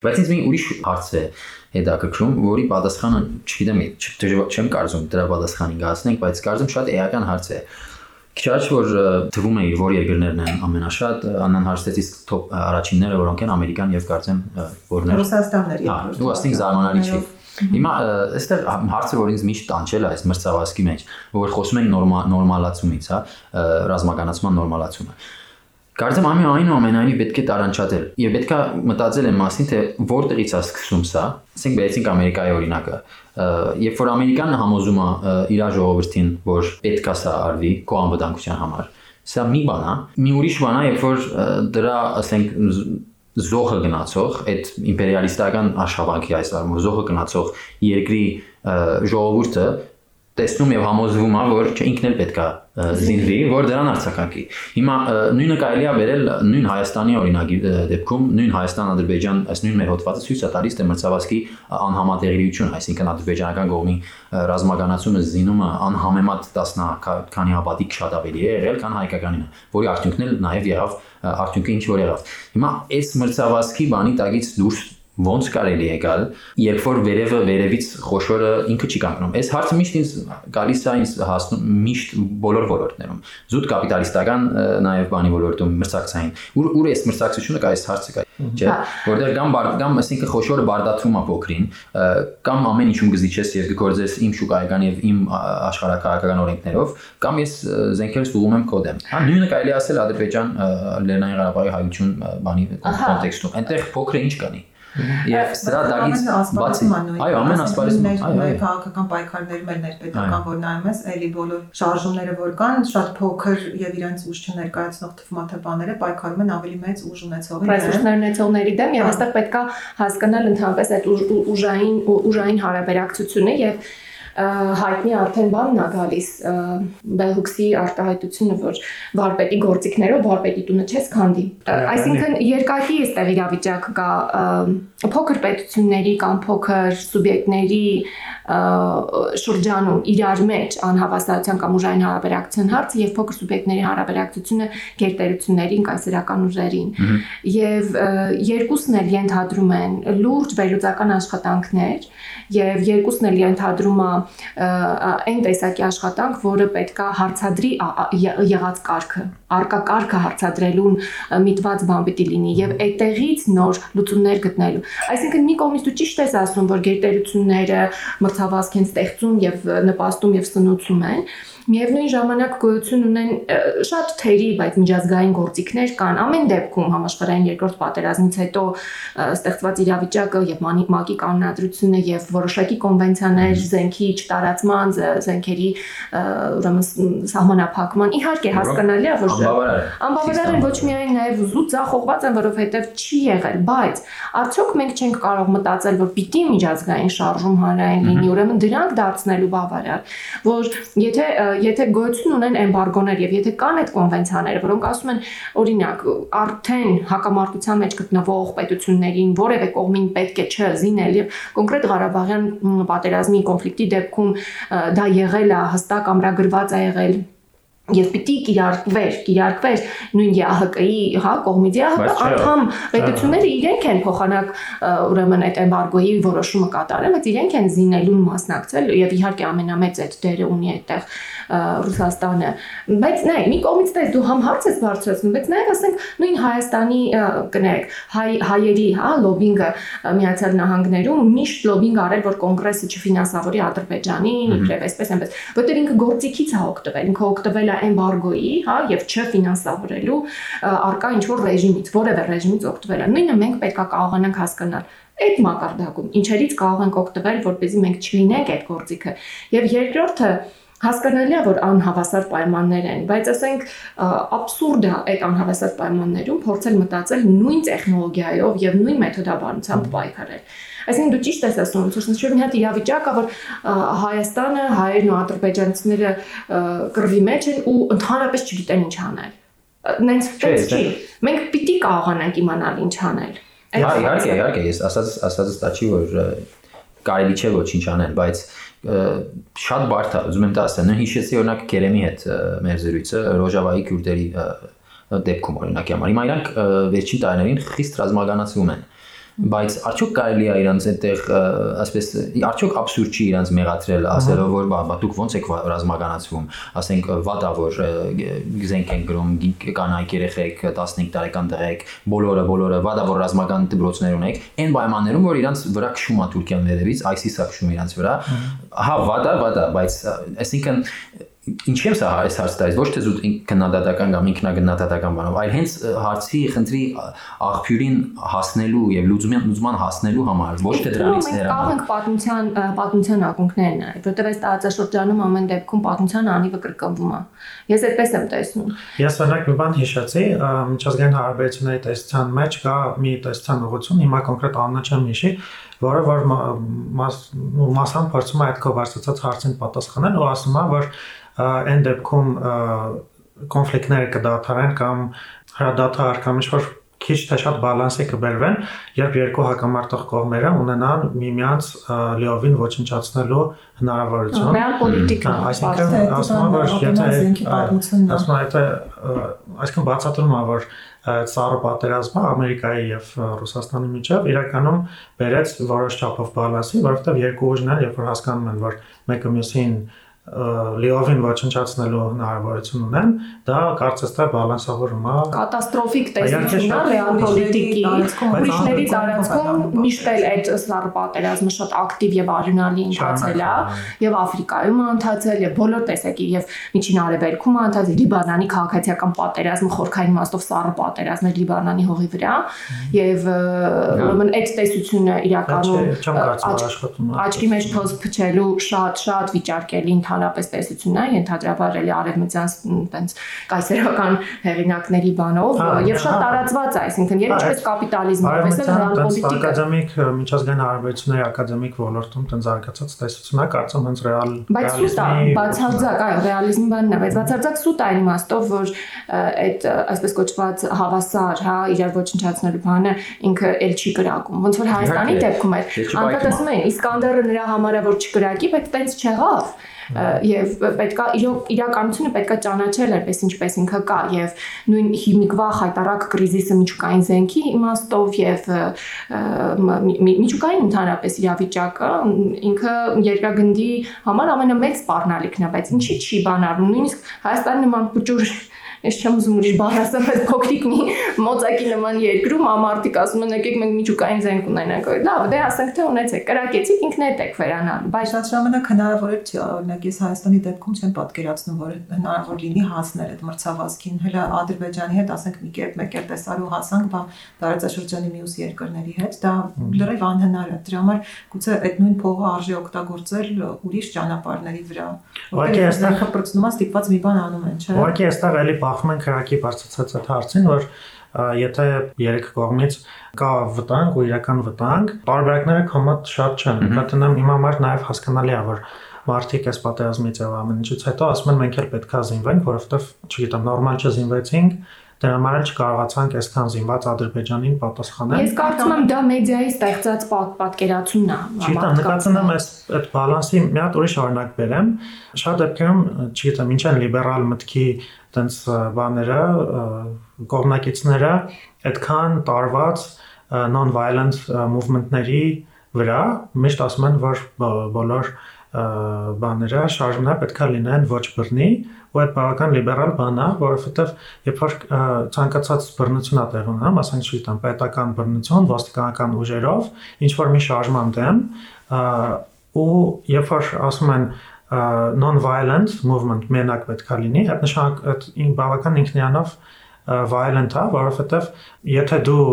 Բայց ինձ մի ուրիշ հարց է հետաքրքրում, որի պատասխանը, չգիտեմ, չեմ կարծում դրա պատասխանին գացնենք, բայց կարծում շատ էական հարց է։ Քիչ որ թվում է որ երկրներն են ամենաշատ, իսկ top առաջինները, որոնք են ամերիկան եւ կարծեմ որներ։ Ռուսաստանն էր երկրորդ։ Հա, ու ասենք զարմանալի չի։ Հիմա այստեղ հարցը որ ինձ միշտ տանջել է այս մրցավազքի մեջ, որ խոսում ենք նորմալացումից, հա, ռազմականացման նորմալացումը։ Կարծեմ ամի այնուամենայնիվ պետք է տարանչատել եւ պետքա մտածել եմ մասին թե որտեղից է սկսում սա։ Ասենք բերեցինք Ամերիկայի օրինակը։ Երբ որ Ամերիկան համոզում է իր ժողովրդին, որ պետքա սա արվի քո անվտանգության համար, սա մի բան է։ Մի ուրիշ բան է, երբ որ դրա, ասենք, զոհը գնացող, այդ իմպերիալիստական աշխատանքի այս արմոր զոհը գնացող երկրի ժողովուրդը տեսնում եւ համոզվում է, որ ինքն էլ պետքա զինվի, որ դրան արցակակի։ Հիմա նույնը կարելի է վերել նույն Հայաստանի օրինակի դեպքում, նույն Հայաստան-Ադրբեջան, այս նույն մեր հոդվածը ցույց է տալիս թե մրցավազքի անհամատեղելիություն, այսինքն ադրբեջանական կողմի ռազմականացումը զինումը անհամեմատ 10 քանի հապատիկ շատ ավելի է եղել, քան հայկականինը, որի արդյունքն էլ նաև եղավ արդյունքը ինչ որ եղավ։ Հիմա այս մրցավազքի բանի տակից դուրս ոնց կարելի է գալ, երբ որ վերևը վերևից խոշորը ինքը չի կանգնում։ Այս հարցը միշտ ինձ գալիս է ինձ հասնում միշտ բոլոր ոլորտներում։ Զուտ կապիտալիստական նաև բանի ոլորտում մրցակցային։ Ուր ուր է այս մրցակցությունը կա այս հարցը կա, չէ՞։ Որտեղ կամ կամ ասինքն խոշորը բարդացում է փոքրին, կամ ամեն ինչում գզիչես եւ գործես իմ շուկայական եւ իմ աշխարհակահաղական օրենքներով, կամ ես զենքեր ստուգում եմ կոդեմ։ Հա նույնը կարելի ասել Ադրբեջան Լեռնային Ղարաբաղի հայություն բանի կոնտեքստում։ Այնտեղ փոքրը ինչ կանի Եվ սրա դակից բացի այո ամեն ասպարեզում այո այո քաղաքական պայքարներում էլ ներպետական որ նայում ես էլի բոլոր շարժումները որ կան շատ փոքր եւ իրենց ուժ չներկայացնող թվմաթեբաները պայքարում են ավելի մեծ ուժ ունեցողի դեմ ռեսուրսներ ունեցողների դեմ եւ այստեղ պետքա հասկանալ ընդհանրապես այդ ուժային ուժային հարաբերակցությունը եւ հայտնի արդեն բանն է գալիս Բելհուքսի արտահայտությունը, որ վարպետի գործիքներով վարպետի տունը չես քանդի։ Այսինքն երկակի էստեղ իրավիճակ կա փոքր պետությունների կամ փոքր սուբյեկտների շրջանում իրար մեջ անհավասարության կամ ուժային հարաբերակցության հարցը եւ փոքր սուբյեկտների հարաբերակցությունը գերտերություններին կայսերական ուժերին եւ երկուսն էլ ենթադրում են լուրջ վերլուծական աշխատանքներ եւ երկուսն էլ ենթադրում է այն տեսակի աշխատանք, որը պետքա հարցադրի եղած կարգը, արկա կարգը հարցադրելուն միտված բան պիտի լինի եւ այդտեղից նոր լուծումներ գտնելու։ Այսինքն մի կողմից դու ճիշտ ես ասում, որ գերտերությունները մրցավազք են ստեղծում եւ նպաստում եւ սնուցում են, Միևնույն ժամանակ գոյություն ունեն շատ թերի, բայց միջազգային գործիքներ կան։ Ամեն դեպքում համաշխարհային երկրորդ պատերազմից հետո ստեղծված իրավիճակը եւ ՄԱԿ-ի կանոնադրությունը եւ որոշակի կոնվենցիաներ զենքի չտարածման, զենքերի ուրեմն սահմանափակման իհարկե հասկանալի է, որ անբավարար են ոչ միայն նաեւ զուտ ցախողված են, որովհետեւ չի եղել, բայց արդյոք մենք չենք կարող մտածել, որ պիտի միջազգային շարժում հանրային լինի, ուրեմն դրանք դարձնելու բավարար, որ եթե եթե գոյություն ունեն էմբարգոներ եւ եթե կան այդ կոնվենցիաները, որոնք ասում են օրինակ արդեն հակամարտության մեջ գտնվող պետություններին որևէ կողմին պետք է չզինել եւ կոնկրետ Ղարաբաղյան պատերազմի կոնֆլիկտի դեպքում դա եղել է հստակ ամրագրված է եղել եւ պիտի կիրարկվեր, կիրարկվեր նույն ԵԱՀԿ-ի, հա, կողմից ԵԱՀԿ անդամ պետությունները իրենք են փոխանակ ուրեմն այդ էմբարգոյի որոշումը կատարել, բայց իրենք են զինելուն մասնակցել եւ իհարկե ամենամեծ այդ դերը ունի այդտեղ Ռուսաստանը։ Բայց նայ, մի կողմից դες դու համ հարց ես բարձրացնում, բայց նայ ասենք նույն Հայաստանի կներեք, հայ հայերի, հա, լոբինգը Միացյալ Նահանգներում միշտ լոբինգ արել, որ կոնգրեսը չֆինանսավորի Ադրբեջանին, իբրև այսպես այնպես, որտեղ ինքը գործիքից է օգտվել, ինքը օգտվել է էմբարգոյի, հա, եւ չֆինանսավորելու արկա ինչ որ ռեժիմից, որևէ ռեժիմից օգտվել է։ Նույնը մենք պետքա կարողանանք հասկանալ այդ մակարդակում ինչերից կարող ենք օգտվել, որպեսզի մենք չլինենք այդ գործիքը։ Եվ երկրորդը Հասկանալի է, որ անհավասար պայմաններ են, բայց ասենք абսուրդ է այդ անհավասար պայմաններում փորձել մտածել նույն տեխնոլոգիայով եւ նույն մեթոդաբանությամբ պայքարել։ Այսինքն դու ճիշտ ես ասում, ցույց մի հատ իրավիճակ է, որ Հայաստանը, հայերն ու ադրբեջանցիները կռվի մեջ են ու ընդհանրապես չգիտեն ինչ անել։ Նենց տենց չի։ Մենք պիտի կարողանանք իմանալ ինչ անել։ Հա, իհարկե, իհարկե, ես ասած ասածս դա չի որ կարելի չէ ոչինչ անել, բայց շատ բարդ է, ուզում եմ դա ասել։ Նույն հիշեցի օրինակ Կերեմի հետ մեր զրույցը Ռոժավայի քյուրդերի դեպքում օրինակի համար։ Հիմա իրանք վերջին տարիներին խիստ ռազմականացվում են բայց արդյոք կարելի է իրանց այդտեղ ասես արդյոք абսուրդ չի իրանց մեղադրել ասելով որ բա դուք ո՞նց եք ռազմականացվում ասենք վատա որ զենք են գրում կանայք երեխեք 15 տարեկան տղեկ բոլորը բոլորը վատա որ ռազմական դպրոցներ ունեք այն պայմաններում որ իրանց վրա քշում է Թուրքիան ներևից ISIS-ը քշում իրանց վրա հա վատա վատա բայց այսինքն ինչի՞ եմ սա այս հարցը տալիս ոչ թե զուտ քննադատական կամ ինքնագնահատական բանով այլ հենց հարցի խնդրի աղբյուրին հասնելու եւ լուծման լուծման հասնելու համար ոչ թե դրանից ներառ կարող ենք պատմության պատմության ակունքներ նայել որտեղ այս տարածաշրջանում ամեն դեպքում պատմության անիվը կրկնվում է ես այդպես եմ տեսնում ես օրինակ մի բան հիշեցի միջազգային հարաբերությունների տեսության մեջ կա մի տեսության ուղղություն հիմա կոնկրետ անունը չեմ հիշի որը որ մաս մասամբ փորձում է այդ քո բարձրացած հարցին պատասխանել ու ասում է որ այն դեպքում կոնֆլիկտները կդադարեն կամ հրադադար կամ ինչ-որ քիչ թե շատ բալանսի կբերվեն, երբ երկու հակամարտող կողմերը ունենան միմյանց լիովին ոչնչացնելու հնարավորություն։ Ռեալ պոլիտիկա, այսինքն ասում եմ, որ եթե ասում եմ, եթե այսինքն բացատրում եմ, որ ծառը պատերազմը Ամերիկայի եւ Ռուսաստանի միջև իրականում բերեց որոշ չափով բալանսի, որովհետեւ երկու ուժներ, երբ որ հասկանում են, որ մեկը մյուսին լիովին ոչնչացնելու հնարավորություն ունեն, դա կարծես թե բալանսավորում է կատաստրոֆիկ տեսություն է ռեալ պոլիտիկի ուրիշների տարածքում միշտ էլ այդ սառը պատերազմը շատ ակտիվ եւ արյունալի ընթացել է եւ Աֆրիկայում ընթացել եւ բոլոր տեսակի եւ Միջին Արևելքում ընթացել Լիբանանի քաղաքացիական պատերազմը խորքային իմաստով սառը պատերազմը Լիբանանի հողի վրա եւ ուրեմն այդ տեսությունը իրականում աչքի մեջ փոս փչելու շատ շատ վիճարկելի ընդհանրապես տեսությունն է, ենթադրաբար էլի արևմտյան տենց կայսերական հեղինակների բանով եւ շատ տարածված է, այսինքն եւ ինչպես կապիտալիզմը, այսպես էլ ռեալ պոլիտիկա։ Ակադեմիկ միջազգային հարաբերությունների ակադեմիկ ոլորտում տենց զարգացած տեսություն է, կարծում հենց ռեալ Բայց սուտ է, բացարձակ, այո, ռեալիզմի բանն է, բայց բացարձակ սուտ է այն իմաստով, որ այդ այսպես կոչված հավասար, հա, իրար ոչնչացնելու բանը ինքը էլ չի կրակում։ Ոնց որ Հայաստանի դեպքում է, անդադ ասում են, Իսկանդերը նրա համար է որ չկրակի, բայց տենց չեղավ եւ պետքա իրականությունը պետքա ճանաչել այպես ինչպես ինքը կա եւ նույն հիմիկվա խայտարակ կրիզիսը միջուկային զենքի իմաստով եւ միջուկային ընդհանրապես իրավիճակը ինքը երկրագնդի համար ամենամեծ սպառնալիքն է բայց ինչի՞ չի բանարում նույնիսկ Հայաստանի նման փճուր Ես չեմ ուզում ուրիշ բառ ասեմ, բայց փոքրիկ մի մոծակի նման երկրում ամարտիկ ասում են եկեք մենք միջուկային զենք ունենանք։ Լավ, դե ասենք թե ունեցեք, կրակեցիք ինքներդ եք վերանալու։ Բայց շատ ժամանակ հնարավոր է օրինակ ես Հայաստանի դեպքում չեմ պատկերացնում, որ հնարավոր լինի հասնել այդ մրցավազքին, հələ Ադրբեջանի հետ ասենք մի կերպ մեկ կերպ տեսարու հասանք, բա տարածաշրջանի մյուս երկրների հետ, դա լրիվ անհնար է։ Դրա համար գուցե այդ նույն փողը արժի օգտագործել ուրիշ ճանապարհների վրա։ Ուղղակի այստեղ խփրծնումա ստիպված մի բան անում են, չէ՞։ Ուղղակի այստեղ էլի բախում ենք քրակի բարձրացած այդ հարցին, որ եթե երեք կողմից կա վտանգ ու իրական վտանգ, տարբերակները կոմոդ շատ չեն։ Նկատեմ իմ համար նաև հասկանալի է, որ մարդիկ այս պատերազմից եւ ամեն ինչից հետո ասում են մենք էլ պետքա զինվենք, որովհետեւ, չգիտեմ, նորմալ չզինվեցինք, դրա համար էլ չկարողացանք այսքան զինված Ադրբեջանին պատասխանել։ Ես կարծում եմ դա մեդիայի ստեղծած պատկերացումն է։ Չգիտեմ, նկատում եմ այս այդ բալանսի մի հատ ուրիշ օրինակ բերեմ։ Շատ դեպքերում, չգիտեմ, ինչ են լիբերալ մտքի տենց բաները, կողմնակիցները այդքան տարված non-violent movement-ների վրա միշտ ասում են, որ բոլոր բաները շարժումները պետքա լինեն ոչ բռնի, ու այդ բավական լիբերալ բան է, որովհետև երբ որ ցանկացած բռնություն է տեղ ունենում, ասենք չգիտեմ, պետական բռնություն, ոստիկանական ուժերով, ինչ որ մի շարժման դեմ, ու երբ որ ասում են non-violent movement մենակ պետքա լինի, այդ նշանակ այդ բավական ինքնիանով violent է, որովհետև եթե դու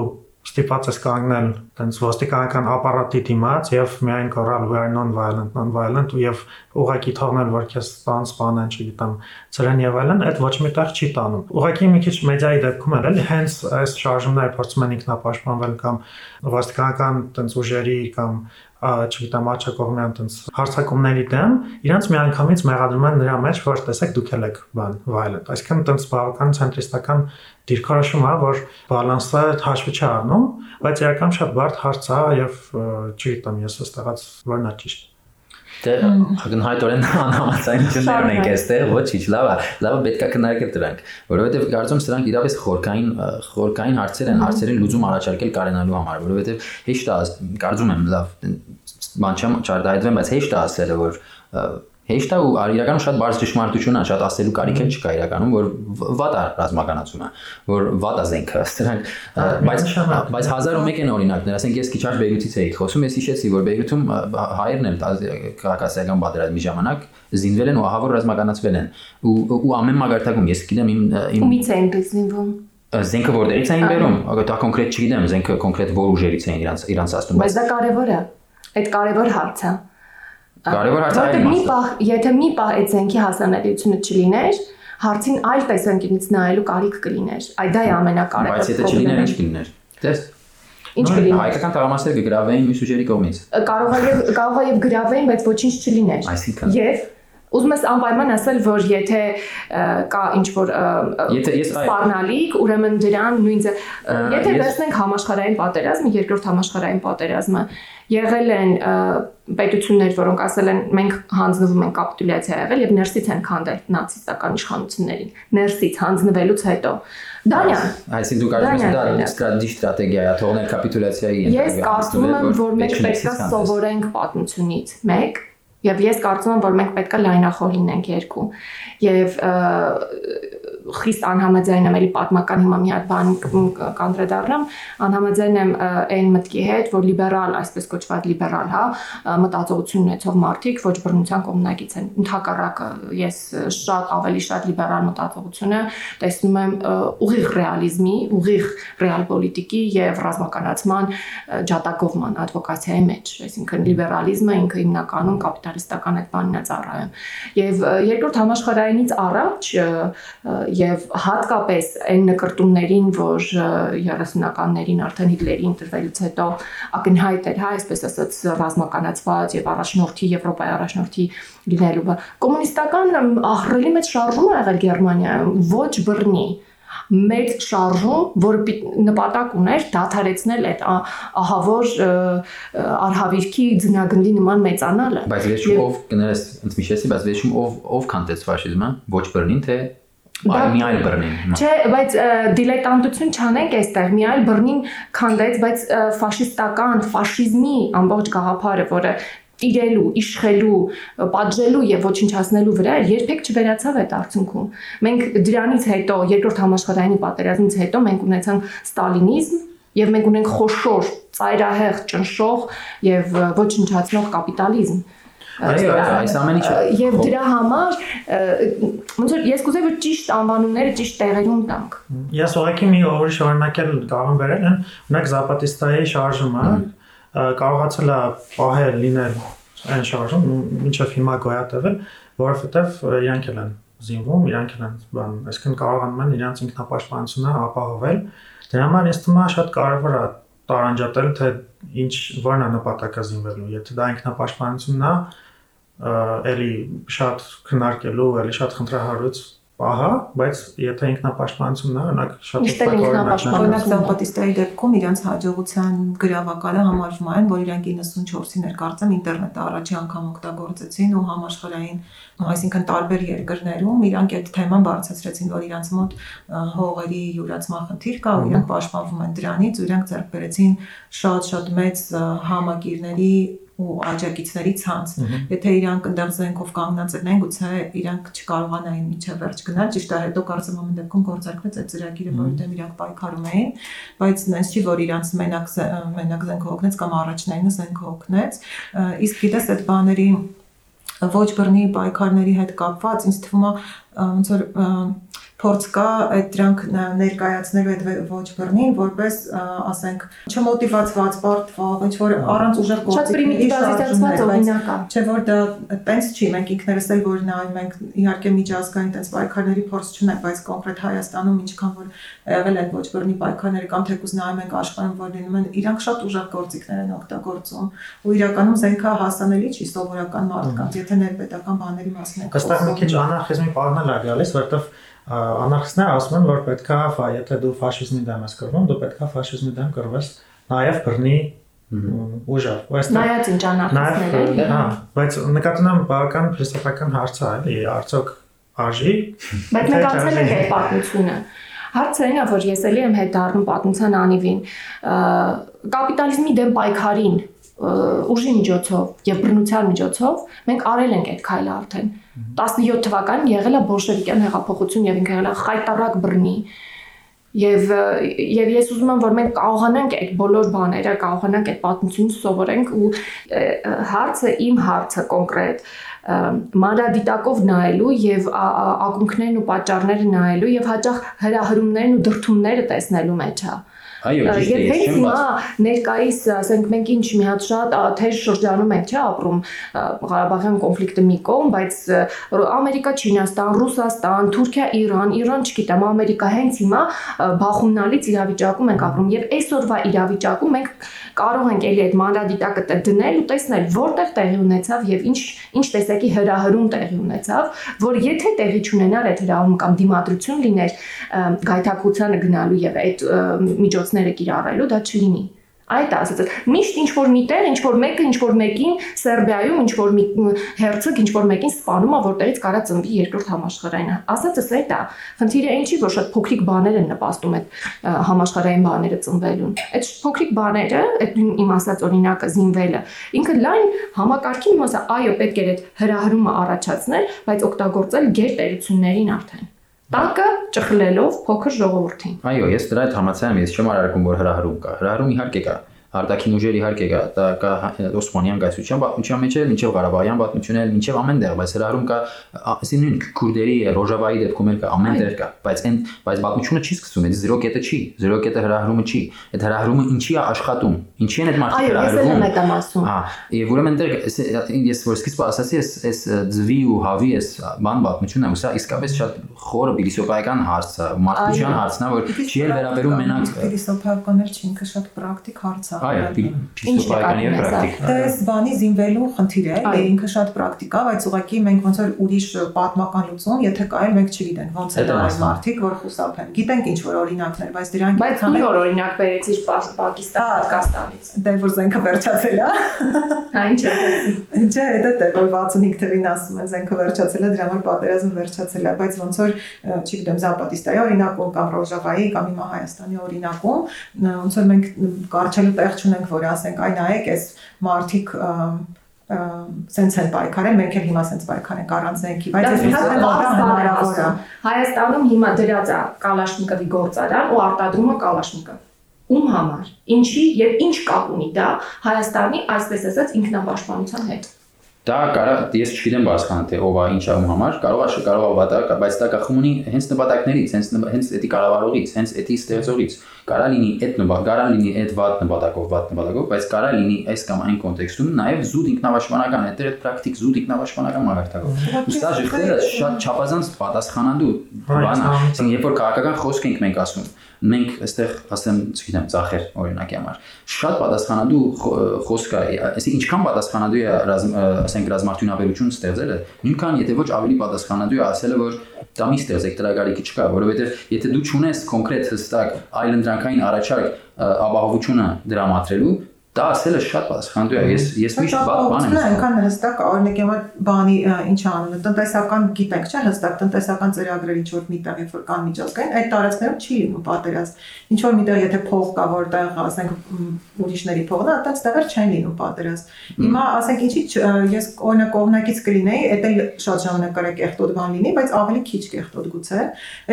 ստիպված ես կանգնել տենց ոստիկանական ապարատի դիմաց եւ միայն կորալ we are non violent non violent եւ ուղակի թողնել որ քեզ սպան սպանեն չգիտեմ ծրեն եւ այլն այդ ոչ մի տեղ չի տանում ուղակի մի քիչ մեդիայի դեպքում էլ էլի հենց այս շարժումները փորձում են ինքնապաշտպանվել կամ ոստիկանական տենց ուժերի կամ չգիտեմ աչակողմյան տենց հարցակումների դեմ իրանց միանգամից մեղադրում են նրա մեջ որ տեսեք դուք եք բան violent այսինքն տենց բավական ցենտրիստական դիրքորոշում է որ բալանսը հաշվի չի առնում բայց իրական շատ բարդ հարց է եւ չգիտեմ ես ըստեղած որն է ճիշտ Դե ակնհայտորեն անհամաձայնություններ ենք այստեղ, ոչինչ, լավ է, լավ է պետքա քննարկել դրանք, որովհետև կարծում սրանք իրավես խորքային խորքային հարցեր են, հարցերին լուծում առաջարկել կարենալու համար, որովհետև հեշտ է, կարծում եմ, լավ, բան չեմ չարտահայտվեմ, բայց հեշտ է ասելը, որ հեշտ է ու իրականում շատ բարձ ճշմարտություն է, շատ ասելու կարիք էլ չկա իրականում, որ վատ է ռազմականացումը, որ վատ է զենքը, սրանք բայց բայց 1001 են օրինակներ, ասենք ես քիչ արջ Բեյրութից էի խոսում, ես հիշեցի, որ Բեյրութում հայերն էլ քաղաքացիական պատերազմի ժամանակ զինվել են ու ահավոր ռազմականացվել են ու ու ամեն մագարտակում ես գիտեմ իմ իմ Ումից են զինվում զենքը որտեղից էին բերում, դա կոնկրետ չգիտեմ, զենքը կոնկրետ որ ուժերից էին իրանց իրանց ասում, բայց դա կարևոր է։ Այդ կարևոր հարց է։ Կարևոր հարց է։ Որտեղ մի պահ, եթե մի պահ այդ զենքի հասանելիությունը չլիներ, հարցին այլ տեսանկյունից նայելու կարիք կլիներ։ Այ դա է ամենակարևորը։ Բայց եթե չլիներ, ինչ կլիներ։ Տես Ինչ կլիներ։ Հայկական տղամարդերը կգրավեին մյուս ուժերի կողմից։ Կարող է կարող է եւ գրավեին, բայց ոչինչ չլիներ։ Այսինքն։ Եվ Ուզում ես անպայման ասել, որ եթե կա ինչ որ եթե ես սպառնալիք, ուրեմն դրան նույնը եթե վերցնենք համաշխարհային պատերազմը, երկրորդ համաշխարհային պատերազմը, եղել են պետություններ, որոնք ասել են մենք հանձնվում ենք կապիտուլյացիա եղել եւ ներսից են քանդել նացիստական իշխանություններին։ Ներսից հանձնվելուց հետո Դանիան Այսինքն դու կարող ես դա ստրատեգի ստրատեգիա է, թողնել կապիտուլյացիայի Ես կարծում եմ, որ մենք պետք է սովորենք պատմությունից։ Մեկ Եվ ես կարծում եմ, որ մենք պետք է լայնախոհ լինենք երկու։ Եվ խիստ անհամաձայն եմ էլի պատմական հիմա մի հատ բան կանդրադառնամ, անհամաձայն եմ այն մտքի հետ, որ լիբերալ, այսպես կոչված լիբերալ, հա, մտածողություն ունեցող մարդիկ ոչ բռնության կողմնակից են։ Ընդհակառակը ես շատ ավելի շատ լիբերալ մտածողությունը տեսնում եմ ուղիղ ռեալիզմի, ուղիղ ռեալ պոլիտիկի եւ ռազմականացման ջատագովման advokացիայի մեջ, այսինքն լիբերալիզմը ինքը հիմնականում կապիտալիստական այդ բանն է ծառայում։ Եվ երկրորդ համաշխարհայինից առաջ եւ հատկապես այն նկարտումներին, որ 30-ականներին արդեն Հիտլերի ընտրվելուց հետո ակնհայտ էր, հա, այսպես ասած, ռազմականացված եւ առաջնորդի Եվրոպայի առաջնորդի լինելու։ Կոմունիստական ահռելի մեծ շարժում ա եղել Գերմանիայում, ոչ բռնի մեծ շարժում, որը նպատակ ուներ դադարեցնել այդ ահավոր արհավիրքի ձնագնդի նման մեծանալը։ Բայց վերջում ով կներես ընդմիշեցի, բայց վերջում ով ով քանդեց ֆաշիզմը, ոչ բռնին թե Այլ մի այլ բռնին։ Չէ, բայց դիլետանտություն չանենք այստեղ, մի այլ բռնին քանդեց, բայց ֆաշիստական, ֆաշիզմի ամբողջ գաղափարը, որը իրելու, իշխելու, պատժելու եւ ոչնչացնելու վրա երբեք չվերացավ այդ արդյունքում։ Մենք դրանից հետո, երկրորդ համաշխարհային պատերազմից հետո մենք ունեցանք ստալինիզմ եւ մենք ունենք խոշոր, ծայրահեղ, ճնշող եւ ոչնչացնող կապիտալիզմ Այո, այս ամեն ինչը եւ դրա համար ոնց որ ես կուզեի որ ճիշտ անվանումները ճիշտ տեղերում տանք։ Ես ուղղակի մի օրի շարունակել կարող եմ վերել են, ունեք Զապատիստայի շարժումը կարողացել է պահել լինել այն շարժում, ինչեվ հիմա գոյատևել, որովհետեւ իրանք են զինվում, իրանք են բան, այսինքն կարողանում են իրանք ինքնապաշտպանությունը ապահովել։ Դրա համար ես թվում է շատ կարևոր է տարանջատել թե ինչ որն է նպատակը զինվելու։ Եթե դա ինքնապաշտպանությունն է, էլի շատ քննարկելու, էլի շատ խնդրահարույց պահա, բայց եթե ինքնապաշտպանությունն է, օրինակ շատ օրինակ Զապատիստայի դեպքում իրանց հաջողության գրավակալը համարվում այն, որ իրանք 94-ին էր կարծեմ ինտերնետը առաջի անգամ օգտագործեցին ու համաշխարհային, այսինքն տարբեր երկրներում իրանք այդ թեման բարձրացրեցին, որ իրանց մոտ հողերի յուրացման խնդիր կա ու իրանք պաշտպանվում են դրանից, ու իրանք ձեռք բերեցին շատ-շատ մեծ համակիրների ու աջակիցների ցանց։ Եթե իրանք ընդեղ զենքով կանգնած են, գուցե իրանք չկարողանային միջև վերջ գնալ, ճիշտ է, հետո կարծեմ ամեն դեպքում գործարկվեց այդ ծրագիրը, որովհետև իրանք պայքարում էին, բայց նենց չի, որ իրանք մենակ մենակ զենքով օգնեց կամ առաջնայինը զենքով օգնեց։ Իսկ գիտես այդ բաների ոչ բռնի պայքարների հետ կապված ինձ թվում է ոնց որ փորձ կա այդ դրանք ներկայացնելու այդ ոչ բռնին որպես ասենք չմոտիվացված բարդվա ոչ որ առանց ուժեղ գործիքների շարժումներ օրինակ չէ որ դա տենց չի մենք ինքներս էլ որ նայում ենք իհարկե միջազգային տենց պայքարների փորձ չունենք բայց կոնկրետ Հայաստանում ինչքան որ եղել են ոչ բռնի պայքարները կամ թեկուզ նայում ենք աշխարհում որ լինում են իրանք շատ ուժեղ գործիքներ են օգտագործում ու իրականում զենքը հասանելի չի սովորական մարդկանց եթե ներպետական բաների մասին ենք Այստեղ մի քիչ անարխիզմի բառն է գալիս որովհետև անարխիստները ասում են, որ պետքա, եթե դու ֆաշիզմի դեմ ես կռվում, դու պետքա ֆաշիզմի դեմ կռվես նաև բռնի ուժով։ Ոստեղ նայած ինչ անախտները էլի։ հա, բայց նկատունամ բավական փիլիսոփական հարց է, էլի, արդյոք արժի։ Բայց մենք անցել ենք այդ պատմությունը։ Հարցը այն է, որ ես էլի եմ հետ դառնում պատմության անիվին։ Կապիտալիզմի դեմ պայքարին ուժի միջոցով եւ բռնության միջոցով մենք արել ենք այդ քայլը արդեն 17 թվականին եղել է բոլշևիկյան հեղափոխություն եւ ինքը եղել է խայտարակ բռնի Եվ եւ ես ուզում եմ որ մենք կարողանանք այդ բոլոր բաները, կարողանանք այդ պատմությունը սովորենք ու հարցը իմ հարցը կոնկրետ մանրադիտակով նայելու եւ ակունքներն ու պատճառները նայելու եւ հաճախ հրահրումներն ու դրթումները տեսնելու մեջ է։ Այո, ճիշտ է, ես չեմ բաց։ Ներկայիս, ասենք, մենք ինչ մի հատ շատ թեր շրջանում ենք, չէ, ապրում Ղարաբաղյան կոնֆլիկտը մի կողմ, բայց Ամերիկա, Չինաստան, Ռուսաստան, Թուրքիա, Իրան, Իրան, չգիտեմ, Ամերիկա հենց հիմա բախումնալից իրավիճակում ենք ապրում եւ այսօրվա իրավիճակում մենք կարող ենք էլի այդ մանրադիտակը դնել ու տեսնել որտեղ տեղի ունեցավ եւ ինչ ինչ տեսակի հրահրում տեղի ունեցավ, որ եթե տեղի չունենար այդ հրահրում կամ դիմադրություն լիներ գայթակղությանը գնալու եւ այդ միջոցները կիրառելու, դա չլինի։ Այդ ասած, միշտ ինչ որ միտեղ, ինչ որ մեկը, ինչ որ մեկին Սերբիայում, ինչ որ մի հերցог, ինչ որ մեկին սպանում է, որտեղից կարա ծնվի երկրորդ համաշխարհային։ Ասածս է։ Խնդիրը այն չի, որ շատ փոքրիկ բաներ են նպաստում այդ համաշխարհային բաները ծնվելուն։ Այդ փոքրիկ բաները, այդ իմ ասած օրինակը զինվելը, ինքը լայն համակարգի մասը, այո, պետք է այդ հրահրումը առաջացնել, բայց օգտագործել գերտերություններին արդեն տակը ճխլելով փոքր ժողովրդին։ Այո, ես դրա հետ համաձայն եմ, ես չեմ արարքում, որ հրահրում կա։ Հրահրում իհարկե կա, արտաքին ուժեր իհարկե կա, դա կա Օսմանյան գայսության պատմության մեջ էլ, մինչև Ղարաբաղյան պատմությունն էլ, մինչև ամեն տեղ, բայց հրահրում կա, ասին նույն քուրդերի Ռոժավայի դեպքում էլ կա, ամեն տեղ կա, բայց այն բայց պատմությունը չի սկսում, այդ 0 կետը չի, 0 կետը հրահրումը չի։ Այդ հրահրումը ինչի է աշխատում, ինչի են այդ մարդիկ հրահրվում։ Այո, ես եմ այդ ասում։ Հա, եւ ուրեմն դեր ես որ սկիզբը ասացի, ես այս ձվի ու հավի ես բան պատմությունն է, սա իսկապես շատ խորը փիլիսոփայական հարց է, մարդկության հարցն է, որ չի էլ վերաբերում մենակ փիլիսոփայական էլ չի, ինքը շատ պրակտիկ հարց է։ Այո, փիլիսոփայական եւ պրակտիկ։ Դա էս բանի զինվելու խնդիր է, ինքը շատ պրակտիկ է, բայց ուղղակի մենք ոնց որ ուրիշ պատմական լուծում, եթե կա մենք չգիտենք ոնց է դա մարդիկ, որ խուսափեն։ Գիտենք ինչ որ օրինակներ, բայց դրանք Բայց ո՞ր որ օրինակ վերեցիր Պակիստան, Հնդկաստանից։ Դե որ զենքը վերջացել է։ Հա ինչ է։ Չէ, դա դե որ 65 թվին ասում են զենքը վերջացել է, դրա համար պատերազմը վերջացել է, բայց ոնց որ չգիտեմ Զապատիստայի օրինակում կամ Ռոժավայի կամ հիմա Հայաստանի օրինակում ոնց որ մենք կարճելու տեղ չունենք, որ ասենք, այ նայեք, այս մարտիկ սենց են պայքարել, մենք էլ հիմա սենց պայքարենք առանց զենքի, բայց ես հիշում եմ, որ հնարավոր է։ Հայաստանում հիմա դրած է Կալաշնիկովի գործարան ու արտադրումը Կալաշնիկով ում համար, ինչի եւ ինչ կապ ունի դա Հայաստանի, այսպես ասած, ինքնապաշտպանության հետ։ Դա կարա ես չգիտեմ բարձրան թե ով է ինչ ում համար, կարող է կարող է վատակ, բայց դա կախում ունի հենց նպատակներից, հենց հենց էդի կառավարողից, հենց էդի ստեղծողից։ Կարա լինի այդ նպատակ, կարա լինի այդ վատ նպատակով, վատ նպատակով, բայց կարա լինի այս կամ այն կոնտեքստում նաև զուտ ինքնավաշվանական, այդ այդ պրակտիկ զուտ ինքնավաշվանական մագարտակով։ Ու սա ժողովուրդը շատ չափազանց պատասխանատու բան է։ Այսինքն երբ որ քաղաքական խոսք ենք մենք ասում, մենք այստեղ ասեմ, չգիտեմ, ծախեր օրինակի համար։ Շատ պատասխանատու խոսք է, այսինքն ինչքան պատասխանատու է, ասենք, ռազմարտունաբերություն ստեղծելը, նույնքան եթե ոչ ավելի պատասխանատու է ասելը, որ դա մի ստեղծեք տրագարիկի չկա, որովհետև եթե դու ճունես կոնկրետ հստակ այլ ընդրանքային առաջարկ ապահովությունը դրամատրելու, Դա ասելը շատ պատասխանատու է։ Ես ես միշտ բան եմ։ Այնքան հստակ օրինակ եմ բանի ինչ անում տնտեսական գիտենք, չէ՞, հստակ տնտեսական ծրագրեր ինչ որ միտեղ երբ որ կան միջազգային, այդ տարածքներում չի պատերազմ։ Ինչ որ միտեղ եթե փող կա, որտեղ ասենք ուրիշների փողն է, այդտեղ տեղեր չեն լինում պատերազմ։ Հիմա ասենք ինչի ես օրինակ կողմնակից կլինեի, դա էլ շատ ժամանակ կարա կեղտոտ բան լինի, բայց ավելի քիչ կեղտոտ գուցե։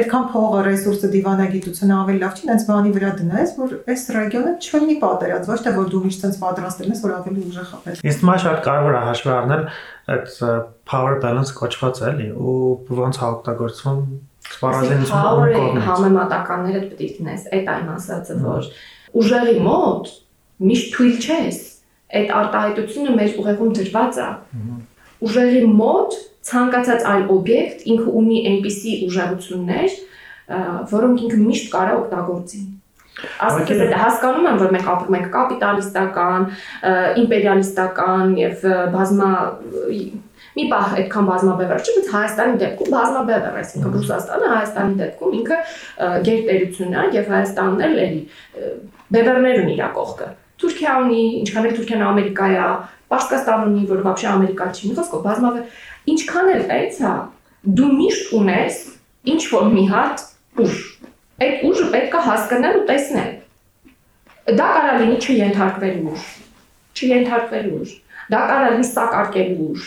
Այդքան փողը, ռեսուրսը, դիվանագիտությունը ավելի լավ չի, այնց բանի վրա դնես, որ այս ռեգիոնը չլինի պատերազմ, ոչ թե որ դու միշտ sense պատրաստել ես, որ ավելի ուժեղ խփես։ Իսկ մա շատ կարևոր է հաշվի առնել այդ power balance կոչված էլի ու ոնց է օգտագործվում սպառազինությունը կողմից։ Համեմատականները պետք է դնես, այդ այն ասածը, որ ուժերի մոտ միշտ թույլ չես։ Այդ արտահայտությունը մեր ուղեղում դրված է։ Ուժերի մոտ ցանկացած այլ օբյեկտ ինքը ունի այնպիսի ուժեղություններ, որոնք ինքը միշտ կարող օգտագործի։ Ասիկս դա հասկանում եմ, որ մենք ապրում ենք կապիտալիստական, իմպերիալիստական եւ բազմա մի պահ այդքան բազմաբևեռ չէ, բայց Հայաստանի դեպքում բազմաբևեռ, այսինքն Ռուսաստանը Հայաստանի դեպքում ինքը գերտերություն է եւ Հայաստանն էլ էլի բևեռներ ունի իր կողքը։ Թուրքիա ունի, ինչքան էլ Թուրքիան Ամերիկայ է, Պարսկաստան ունի, որ բաբշե Ամերիկա չի, մի խոսքով բազմավ է։ Ինչքան էլ այս հա, դու միշտ ունես ինչ որ մի հատ ուժ։ Այդ ուժը պետք է հասկանալ ու տեսնել։ Դա կարող լինի չենթարկվել ուժ, չենթարկվել ուժ։ Դա կարող լինի սակարկել ուժ,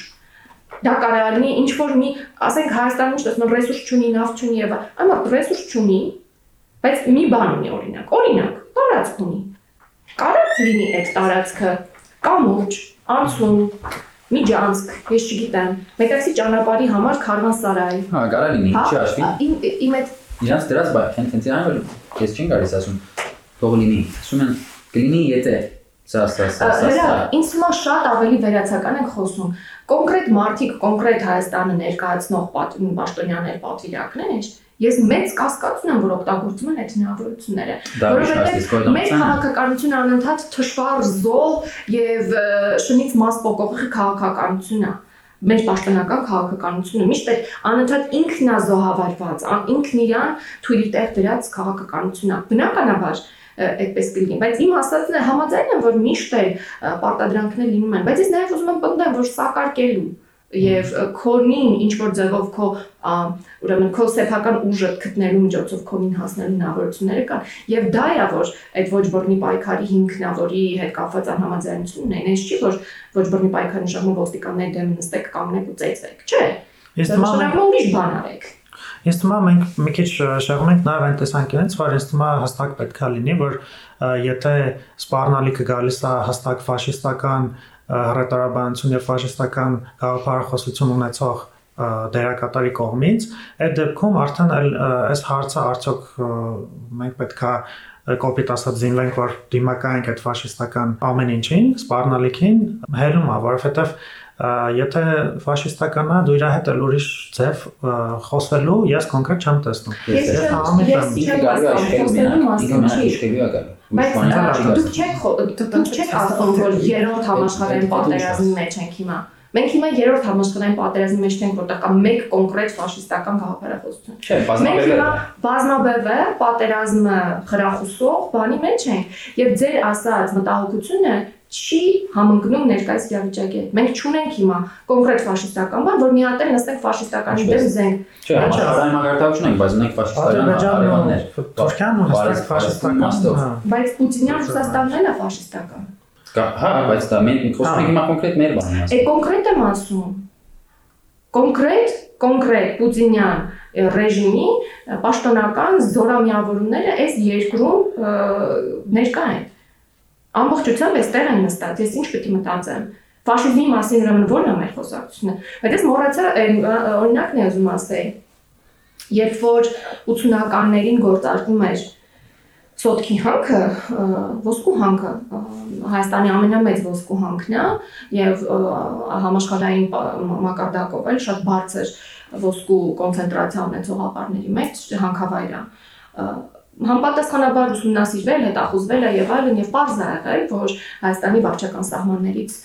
դա կարող լինի ինչ որ մի, ասենք Հայաստանում չտես, մեն ռեսուրս չունի, նավ չունի եւ այլն, այո, ռեսուրս չունի, բայց մի բան ունի օրինակ։ Օրինակ, տարածք ունի։ Կարող լինի այդ տարածքը. Կամուրջ, անցում, Միջանցք, ես չգիտեմ, մեկացի ճանապարհի համար քարվանսարայ։ Հա, կարա լինի, Հա, չի հաշվի։ Իմ իմ այդ Իրանց դրած բայ, քեն քեն այն որ ես չեմ գալիս ասում, թող լինի։ Ասում են կլինի եթե սա սա սա սա։ Հրա, ինձ հիմա շատ ավելի վերացական ենք խոսում։ Կոնկրետ մարդիկ, կոնկրետ Հայաստանը ներկայացնող պաշտոնյաներ, պատվիրակներ, ես մեծ կասկածություն եմ, որ օգտագործում են այդ հնարավորությունները, Դա ուրիշ հարց, իսկ որ դա մեր է։ քաղաքականությունը անընդհատ թշվառ զոհ եւ շնից մաս փոկողի քաղաքականություն է մեր պաշտոնական քաղաքականությունը միշտ այդ անընդհատ ինքն է զոհավարված, ան- ինքն իրան թույլի տեղ դրած քաղաքականություն է։ Բնականաբար այդպես կլինի, բայց իմ ասածն է համաձայն եմ, որ միշտ ը, պարտադրանքներ լինում են, բայց ես նաև ուզում եմ պնդեմ, որ սակարկելու եւ քոնին ինչ որ ձևով քո ուրեմն քո սեփական ուժը գտնելու միջոցով քոնին հասնելու հնարավորությունները կան եւ դա է որ այդ ոչ բռնի պայքարի հիմքն է որի հետ կապված անհամաձայնությունն է այնպես չի որ ոչ բռնի պայքարի նշանակում ոստիկանների դեմ նստեք կանգնեք ու ծեծեք չէ Ես է ուրիշ բան արեք Ես թվում է մենք մի քիչ շեղում ենք նաև այն տեսանկյունից, որ ես թվում է հստակ պետքա լինի, որ եթե սպառնալիքը գալիս է հստակ ֆաշիստական հռետորաբանություն եւ ֆաշիստական գաղափարախոսություն ունեցող դերակատարի կողմից, այդ դեպքում արդեն այս հարցը արդյոք մենք պետքա կոպիտ ասած զինվենք որ դիմակայենք այդ ֆաշիստական ամեն ինչին, սպառնալիքին, հելում է, որովհետեւ եթե ֆաշիստականն է, դու իր հետ էլ ուրիշ ձև խոսելու ես կոնկրետ չեմ տեսնում։ Ես եմ։ Ինքը գալու է իշխելու մենակ, ինքը Բայց դուք չեք դուք չեք ասում որ երրորդ համաշխարհային պատերազմի մեջ ենք հիմա։ Մենք հիմա երրորդ համաշխարհային պատերազմի մեջ ենք, որտեղ կա մեկ կոնկրետ ֆաշիստական գաղափարախոսություն։ Չէ, Մենք բազմաբերվել հիմա է։ բազմաբևը պատերազմը խրախուսող բանի մեջ ենք եւ ձեր ասած մտահոգությունը չի համընկնում ներկայիս իրավիճակի հետ։ Մենք չունենք հիմա կոնկրետ ֆաշիստական բան, որ մի հատ էլ նստենք ֆաշիստականի Ինչպես։ դեմ զենք։ Չէ, համաշխարհային մագարտակություն ենք, բայց ունենք ֆաշիստական արևաններ։ ու Թուրքիան ու հստակ ֆաշիստական մաստով։ հա։ Բայց Պուտինյան Ռուսաստանն էլ է ֆաշիստական։ Կա- Հա, բայց դա մենք խոսում ենք հիմա կոնկրետ մեր բանն Է ասում։ կոնկրետ եմ ասում։ Կոնկրետ, կոնկրետ Պուտինյան ռեժիմի պաշտոնական զորամիավորումները այս երկրում ներկա են։ Ամբողջությամբ այստեղ են նստած։ Ես ինչ պետք է մտածեմ։ Ֆաշիզմի մասին ուրեմն ո՞րն է մեր խոսակցությունը։ Բայց ես մոռացա օրինակն եմ ուզում ասել։ Երբ որ 80-ականներին գործարկում էր Սոտքի հանքը, ոսկու հանքը, Հայաստանի ամենամեծ ոսկու հանքն է եւ համաշխարհային մակարդակով էլ շատ բարձր ոսկու կոնցենտրացիա ունեցող ապարների մեջ հանքավայր է։ Համապատասխանաբար ուսումնասիրվել, հետախուզվել է եւ այլն եւ པարզ է եղել, որ Հայաստանի վարչական սահմաններից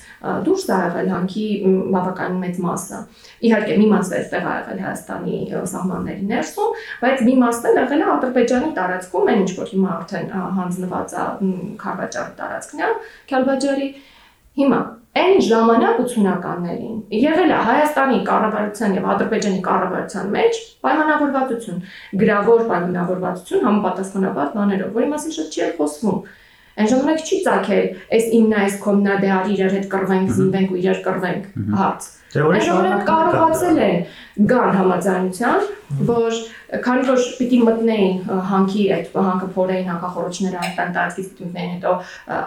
դուրս է եղել հանքի մ, բավական մեծ մասը։ Իհարկե մի մասը այստեղ է եղել Հայաստանի սահմանների ներսում, բայց մի մասն էլ եղել է Ադրբեջանի տարածքում, այն ինչ որ հիմա արդեն հանձնված է Քարվաճարի տարածքն է, Քալբաջարի Հիմա այն ժամանակ 80-ականներին եղել է Հայաստանի կառավարության եւ Ադրբեջանի կառավարության մեջ պայմանավորվածություն, գրավոր պայմանավորվածություն համապատասխանաբար բաներով, որի մասին շատ չի խոսվում։ Այն ժամանակ չի ցակել, այս իմնա այս կոմնա դե արի իրար հետ կռվենք, զինվենք ու իրար կռվենք հարց։ Դե Այն ժամանակ կարողացել են գան համաձայնության, որ քանի որ պիտի մտնեին հանքի այդ հանքը փորեին հակախորոչները այդտեղ տարածքից պիտի մտնեին հետո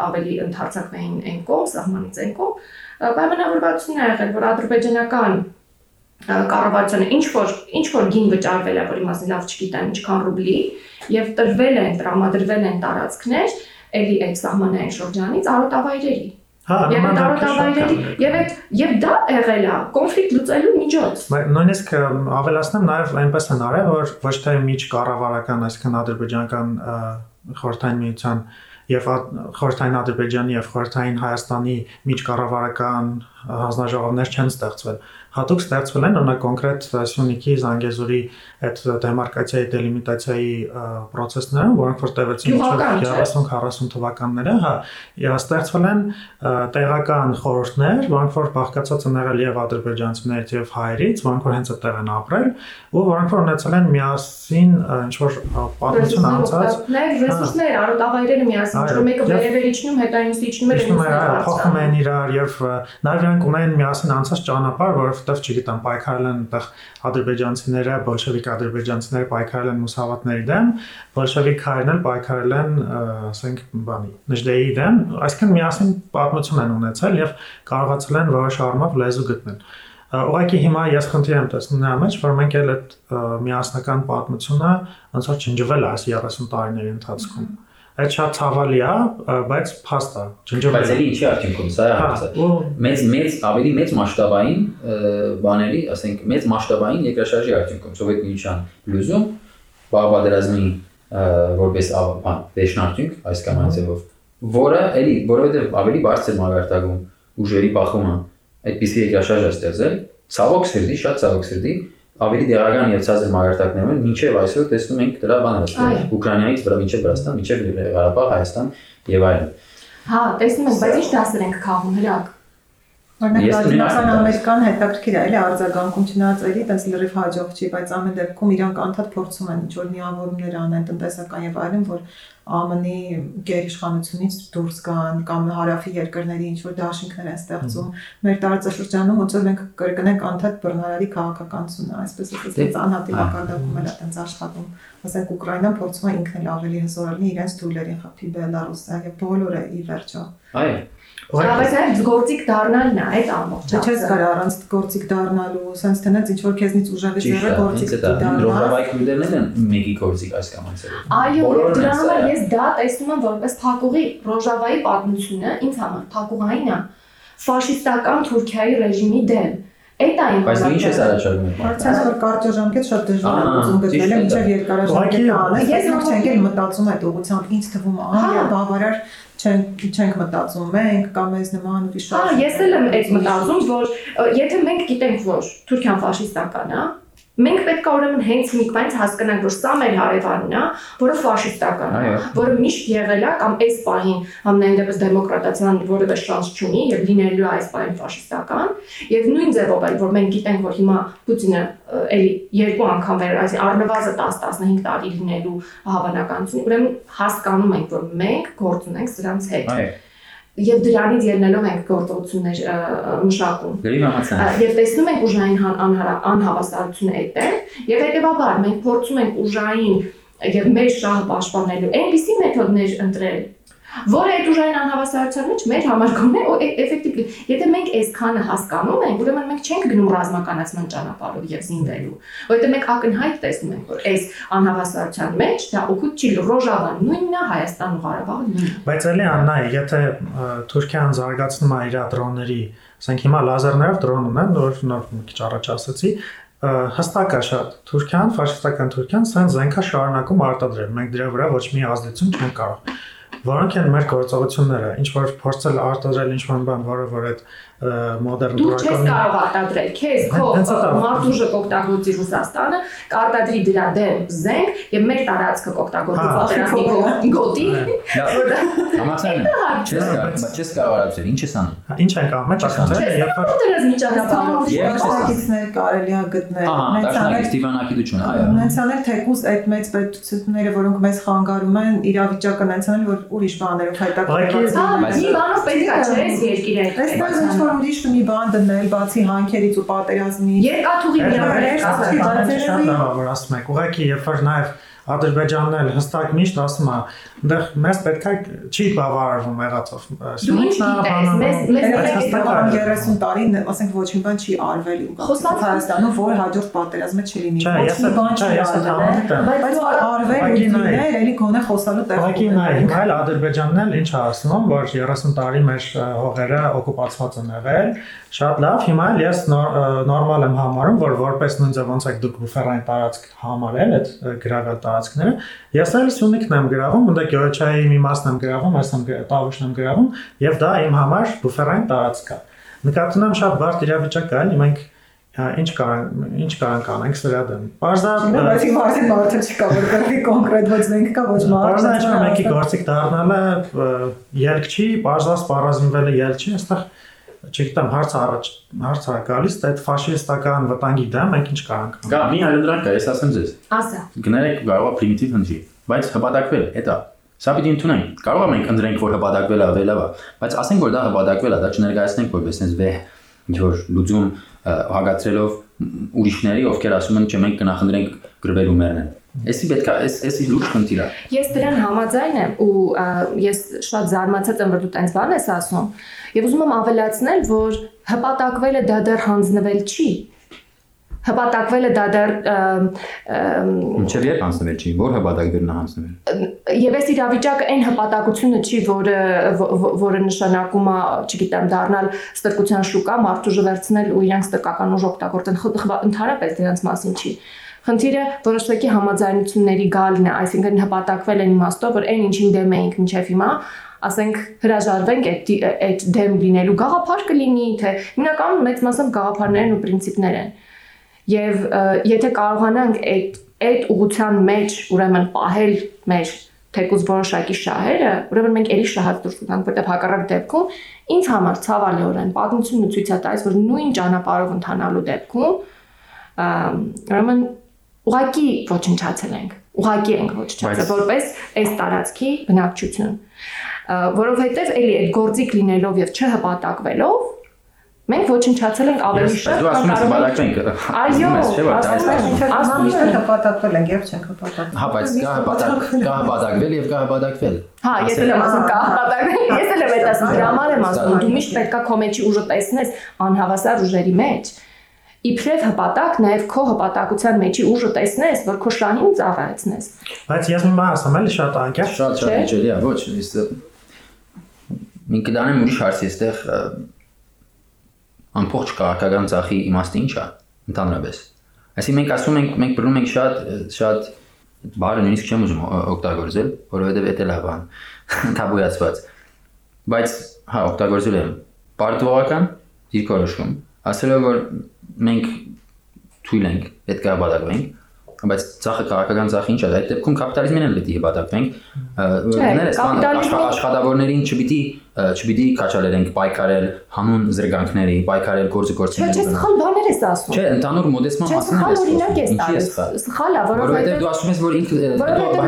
ավելի ընդարձակվեին այն կողմ, սահմանից այն կողմ, ը, պայմանավորվածություն է եղել, որ ադրբեջանական կառավարությունը ինչ որ ինչ որ գին վճարվել է, որի մասին լավ չգիտեմ, ինչքան ռուբլի, եւ տրվել են, տրամադրվել են տարածքներ էլի այդ սահմանային շրջանից արոտավայրերի Հա, նման արոտավայրերի եւ այդ եւ դա եղել է կոնֆլիկտ լուծելու միջոց։ Բայց նույնիսկ ավելացնեմ նաև այնպես են արել, որ ոչ թե միջ կառավարական, այսինքն ադրբեջանական խորհրդային միության եւ խորհրդային Ադրբեջանի եւ խորհրդային Հայաստանի միջ կառավարական հանձնաժողովներ չեն ստեղծվել հատուկ ստեղծվել են օրինակ կոնկրետ Սյունիքի Զանգեզուրի այդ դեմարկացիայի դելիմիտացիայի process-ները, որոնք որ տևեցին 30-40 թվականները, հա, եւ ստեղծվել են տեղական խորհուրդներ, որոնք որ բաղկացած են եղել եւ ադրբեջանցիներից եւ հայերից, որոնք որ հենց այդտեղ են ապրել, ու որոնք որ ունեցել են միասին ինչ որ պատմություն անցած ռեսուրսներ, արոտավայրերը միասին, որ մեկը վերևեր իջնում, հետո այնուց իջնում է, փոխում են իրար եւ նաեւ նրանք ունեն միասին անցած ճանապարհ, որով որովհետև չգիտեմ, պայքարել են այդտեղ ադրբեջանցիները, բոլշևիկ ադրբեջանցիները պայքարել են մուսավատների դեմ, բոլշևիկներն էլ պայքարել են, ասենք, բանի, նժդեի դեմ, այսինքն միասին պատմություն են ունեցել եւ կարողացել են որոշ առումով լեզու գտնել։ Ուղղակի հիմա ես խնդիր եմ տեսնում նրա մեջ, որ մենք էլ այդ միասնական պատմությունը ոնց որ չնջվել է այս 30 տարիների ընթացքում։ mm -hmm Այդ շատ ցավալի է, բայց փաստ է։ Ջնջվել։ Բայց էլի ինչի արդյունքում սա է հա, հարցը։ Մեծ մեծ ավելի մեծ մասշտաբային բաների, ասենք, մեծ մասշտաբային երկրաշարժի արդյունքում Սովետ միության լուզում բաղբադրազմի որպես բան դեշնարդյունք այս կամ այն ձևով, որը էլի որովհետև ավելի բարձր մագարտակում ուժերի բախումը այդպիսի երկրաշարժ է ստեղծել, ցավոք սրտի, շատ ցավոք սրտի ավելի դեղական եւ ցածր մագարտակներում են, մինչեւ այսօր տեսնում ենք դրա բաները, Ուկրաինայից վրա մինչեւ Վրաստան, մինչեւ Ղարաբաղ, Հայաստան եւ այլն։ Հա, տեսնում ենք, բայց ինչ դասեր ենք քաղում հրակ։ Օրինակ Լատինական Ամերիկան հետաքրքիր է, էլի արձագանքում չնայած էլի տես լրիվ հաջող չի, բայց ամեն դեպքում իրանք անդադ փորձում են ինչ-որ միավորումներ անեն տնտեսական եւ այլն, որ ԱՄՆ-ի գերիշխանությունից դուրս գան կամ հարավի երկրների ինչ որ դաշինքներ են ստեղծում մեր տարածաշրջանում ոնց որ մենք կրկնենք անդադ բռնարարի քաղաքականությունը այսպես ասած անհատի մակարդակում էլ տենց աշխատում ասենք Ուկրաինան փորձում է ինքն էլ ավելի հզոր լինի իրենց թույլերին խփի Բելարուսը եւ բոլորը ի վերջո այո Բայց այդ գործիք դառնալն է այդ ամբողջը։ Չես կարող առանց գործիք դառնալու, sense տնած ինչ որ քեզնից ուժավի ձեռը գործիք դառնա։ Ռոզավայք ուդերն են մեկի գործիք այս կամ այնպես։ Այո, դրանով ես դա տեսնում եմ որպես փակուղի Ռոժավայի պատմությունը ինձ համար փակուղային է ֆաշիստական Թուրքիայի ռեժիմի դեմ Այդ այն Բայց ինչ ես առաջարկում։ Հարցած որ կարճաժամկետ շատ դժվար է ուզում գտնել, մինչև երկարաժամկետ անես։ Ես ոչ չենք էլ մտածում այդ ուղղությամբ ինձ թվում է, ահա բավարար չենք չենք մտածում մենք կամ մեզ նման ուրիշ Հա, ես էլ եմ այդ մտածում, որ եթե մենք գիտենք, որ Թուրքիան ֆաշիստական է, Մենք պետք է ուրեմն հենց միկվանից հասկանանք, որ սա մեր հարևանն է, որը ֆաշիստական է, որը միշտ եղել է կամ այս պահին ամենայն դեպս դեմոկրատացիան որևէ շանս չունի եւ լինելու է այս պահին ֆաշիստական, եւ նույն ձևով էլ որ մենք գիտենք, որ հիմա Պուտինը էլի երկու անգամ վեր, այսինքն առնվազն 10-15 տարի լինելու հավանականություն, ուրեմն հասկանում ենք, որ մենք գործ ունենք սրանց հետ։ Այո եւ դրանից ելնելով ենք գործողություններ մշակում։ Եվ տեսնում ենք ուժային անհավասարությունը այդտեղ եւ հետեւաբար մենք փորձում ենք ուժային եւ մեր շահը պաշտպանելու այնպիսի մեթոդներ ընտրել, որը այդ ուժային անհավասարության մեջ մեր համար գոնե էֆեկտիվլի եթե մենք այսքանը հասկանում ենք ուրեմն մենք չենք գնում ռազմականացման ճանապարհով եւ զինվելու որովհետեւ մենք ակնհայտ տեսնում ենք որ այս անհավասարության մեջ դա օգուտ չի ռոժավան նույնն է Հայաստան ու Ղարաբաղը նույնն բայց էլի Աննա եթե Թուրքիան զարգացնում է իր դրոնների ասենք հիմա լազերներով դրոն ունեն նոր նոր մի քիչ առաջ ասացի հստակ է շատ Թուրքիան, ֆաշիստական Թուրքիան սենց զենքա շարունակում արտադրել։ Մենք դրա վրա ոչ մի ազդեցություն չենք կարող որոնք են մեր գործողությունները, ինչ որ փորձել արտադրել ինչ-որ բան, որը որ այդ մոդեռն դուրս դու չես կարող արտադրել քեզ քո մարտուժը կօգտագործի Ռուսաստանը կարտադրի դրա դեմ զենք եւ մեր տարածքը կօգտագործի հա, պատերազմի գոտի համացան չես կարող չես կարող արտադրել ինչ ես անում? Հա, ինչ են կարող մեջ ասել երբ պատերազմի ճանապարհով երկակիցներ կարելի է գտնել նենցանել Ստիվանակիդություն այո նենցանել թեկուս այդ մեծ պետությունները որոնք մեզ խանգարում են իրավիճակը նենցանել որ ուրիշ բաներով հայտարարել բայց մի բանով պետք է չէ երկիրը այստեղ որ ուրիշ մի բան դնել, բացի հանքերից ու պատերազմից։ Երկաթուղի միավորներ շատ լավ որ ասում եք։ Ուղղակի երբ որ նաև Ադրբեջանն էլ հստակ միշտ ասում է, այնտեղ մեզ պետքա չի բավարարվում եղածով։ մեզ մեզ 30 տարի, ասենք ոչ մի բան չի արվել Հայաստանում, որ հաջորդ պատերազմը չլինի։ Ոչ մի բան չի արվել։ Բայց արվել լիներ, էլի գոնե խոսալու տեղ։ Ուղղակի նայ, հիմա էլ Ադրբեջանն էլ ինչ ասում, որ 30 տարի մեր հողերը օկուպացված են եղել, Շատ լավ, հիմա էլ ես նորմալ եմ համարում, որ որպես նույն ձև ոնց եք դուք բուֆերային տարածք համարել այդ գրավել տարածքները, ես էլ Սյունիքն եմ գրավում, ունդ Գյոչայի մի մասն եմ գրավում, այսինքն Տավուշն եմ գրավում, եւ դա իմ համար բուֆերային տարածք է։ նկատում եմ շատ բարդ իրավիճակ կա, մենք ինչ կարող ինչ կարող անենք սրա դեմ։ Բարձա բայց մարդը մարդը չկա, որ գրի կոնկրետ ոչ մենք կա, ոչ մարդը։ ինչ մեկի գործիք դառնալը ելք չի, բարձա սպառազինվելը ելք չի, այստեղ չգիտեմ հարց առաջ հարց ա գալիս այդ ֆաշիստական վտանգի դեմ մենք ինչ կարող ենք։ Գա մի այլանդրանք կա, ես ասեմ ձեզ։ Ասա։ Գներեք կարող է պրիմիտիվ հնչի, բայց հպատակվել, դա Սա պիտի ընդունենք։ Կարող է մենք ընդրենք, որ հպատակվել է ավելավա, բայց ասենք որ դա հպատակվել է, դա չներկայացնենք որպես sense վեհ ինչ որ լուծում հագացրելով ուրիշների, ովքեր ասում են, չէ, մենք կնախընտրենք գրվելու մերն։ Էսի պետք է, էս էսի լուրջ խնդիր է։ Ես դրան համաձայն եմ ու ես շատ զարմացած եմ, որ դու տենց բան ես ասում։ Եվ ուզում եմ ավելացնել, որ հպատակվելը դա դեռ հանձնվել չի հպատակվելը դա դեռ ինչեւ երբ հանձնվել չի, որ հպատակվելն է հանձնվել։ Եվ այս իրավիճակը այն հպատակությունը չի, որը որը նշանակում է, չգիտեմ, դառնալ ստրկության շուկա, մարդու ժվերցնել ու իրենց ստրկական ուժ օգտագործեն, ընդհանրապես դրանց մասին չի։ Խնդիրը որոշակի համաձայնությունների գալն է, այսինքն հպատակվել են իմաստով, որ այն ինչին դեմ էինք մինչև հիմա, ասենք հրաժարվենք այդ այդ դեմ լինելու գաղափար կլինի, թե հիմնականում մեծ մասամբ գաղափարներն ու պրինցիպներ են։ Եվ եթե կարողանանք այդ այդ ուղղության մեջ ուրեմն պահել մեր թեկուզ որոշակի շահերը, ուրեմն մենք ելի շահած դուրս գանք, որտեղ հակառակ դեպքում ինձ համար ցավալիորեն պատմությունը ցույց է տալիս, որ նույն ճանապարհով ընթանալու դեպքում ուրեմն ուղակի ոչնչացել ենք, ուղակի ենք ոչնչացել որպես այս տարածքի բնակչություն, որովհետև էլի այդ գործիք լինելով եւ չհպատակվելով Մենք ոչնչացել ենք ավելի շատ, քան կարող ենք։ Այո, ասում եմ հպատակվել ենք եւ չենք հպատակվել։ Հա, բայց կա հպատակ, կա հպատակվել եւ կա հպատակվել։ Հա, ես էլ եմ ասում կա հպատակվել, ես էլ եմ այդ ասում, դրա համար եմ ասում, դու միշտ պետքա քո մեջի ուժը տեսնես անհավասար ուժերի մեջ իբրև հպատակ նաև քո հպատակության մեջի ուժը տեսնես, որ քո շահին ծառայեցնես։ Բայց ես մի բան ասեմ, էլի շատ անկեղծ։ Շատ շատ իջելի է, ոչ, ես մենք կդանեմ ուրիշ հարցի, այստեղ ամբողջ քաղաքական ցախի իմաստը ի՞նչ է ընդհանրապես։ Այսինքն մենք ասում ենք, մենք բռնում ենք շատ շատ բարը նույնիսկ չեմ ուզում օգտագործել, որովհետև դա լավ բան, թաբույացված։ Բայց հա, օգտագործել եմ պարտվողական դիրքորոշում, ասելով որ մենք թույլ ենք, պետք է բադակվենք բայց ցախը քաղաքական ցախ ինչ է այդ դեպքում կապիտալիզմին էլ է հպատակվենք գներես աշխատավորներին չպիտի չպիտի քաչալերենք պայքարել հանուն զրկանքների պայքարել գործը գործիքների Չէ, սխալ բաներ ես ասում։ Չէ, ընդհանուր մոդեսման մասին ասում։ Օրինակ ես տալիս։ Սխալ է, որովհետև դու ասում ես որ ինքը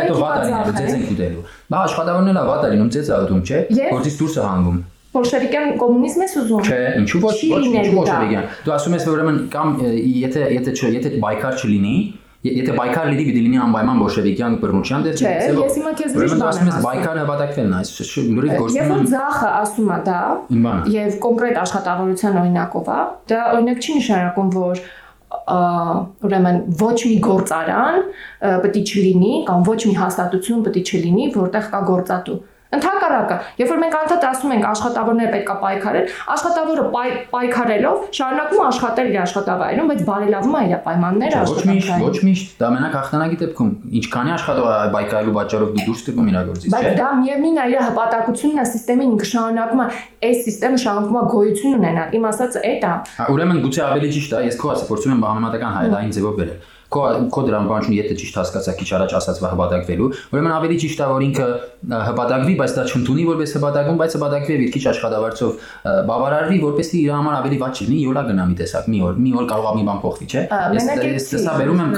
հետո վատ է լինելու, ձեզ են կուտելու։ Դա աշխատավորներն էլ վատ է լինում, ձեզ է ուտում, չէ։ Գործից դուրս է հանգում բոլշևիկյան կոմունիզմ ես ուզում։ Չէ, ինչու ոչ, ոչ, բոլշևիկյան։ Դու ասում ես որ ուրեմն կամ եթե եթե չէ, եթե բայկար չլինի, Եթե բայկար լիդի պիտի լինի անպայման բոլշևիկյան բռնության դեր Չէ, ես հիմա քեզ ուրիշ բան եմ ասում։ Բայկարը հավատակվելն է, այս լուրջ գործում է։ Երբ ձախը ասում է դա, եւ կոնկրետ աշխատավորության օրինակով է, դա օրինակ չի նշանակում, որ ուրեմն ոչ մի գործարան պետք չլինի կամ ոչ մի հաստատություն պետք չլինի, որտեղ կա գործատու Ընթակարակը, երբ որ մենք անդադ ասում ենք աշխատավորները պետքա պայքարել, աշխատավորը պայքարելով շարունակում աշխատել իր աշխատավայրում, բայց բարելավում է իր պայմանները աշխատանքային։ Ոչ միշտ, դա մենակ հաղթանակի դեպքում, ինչքանի աշխատող պայքարելու պատճառով դու դուրս տվում իր գործից, չէ՞։ Բայց դա միևնույնն է իր հպատակությունն է համակարգին ինքը շարունակում է, այս համակարգը շարունակում է գոյություն ունենալ։ Իմ ասածը այդ է։ Հա, ուրեմն գուցե ավելի ճիշտ է, ես քո ասած փորձում եմ համեմատական հայելային ձևով վերել քո քո դրան բանջուն եթե ճիշտ հասկացա քիչ առաջ ասածվա հպատակվելու ուրեմն ավելի ճիշտ է որ ինքը հպատակվի բայց դա չընդունի որպես հպատակում բայց հպատակվի եւ քիչ աշխատավարձով բավարարվի որպեսզի իր համար ավելի վատ չլինի յոլա գնա մի տեսակ մի օր մի օր կարող է մի բան փոխվի չէ? Ես ես սա վերում եմ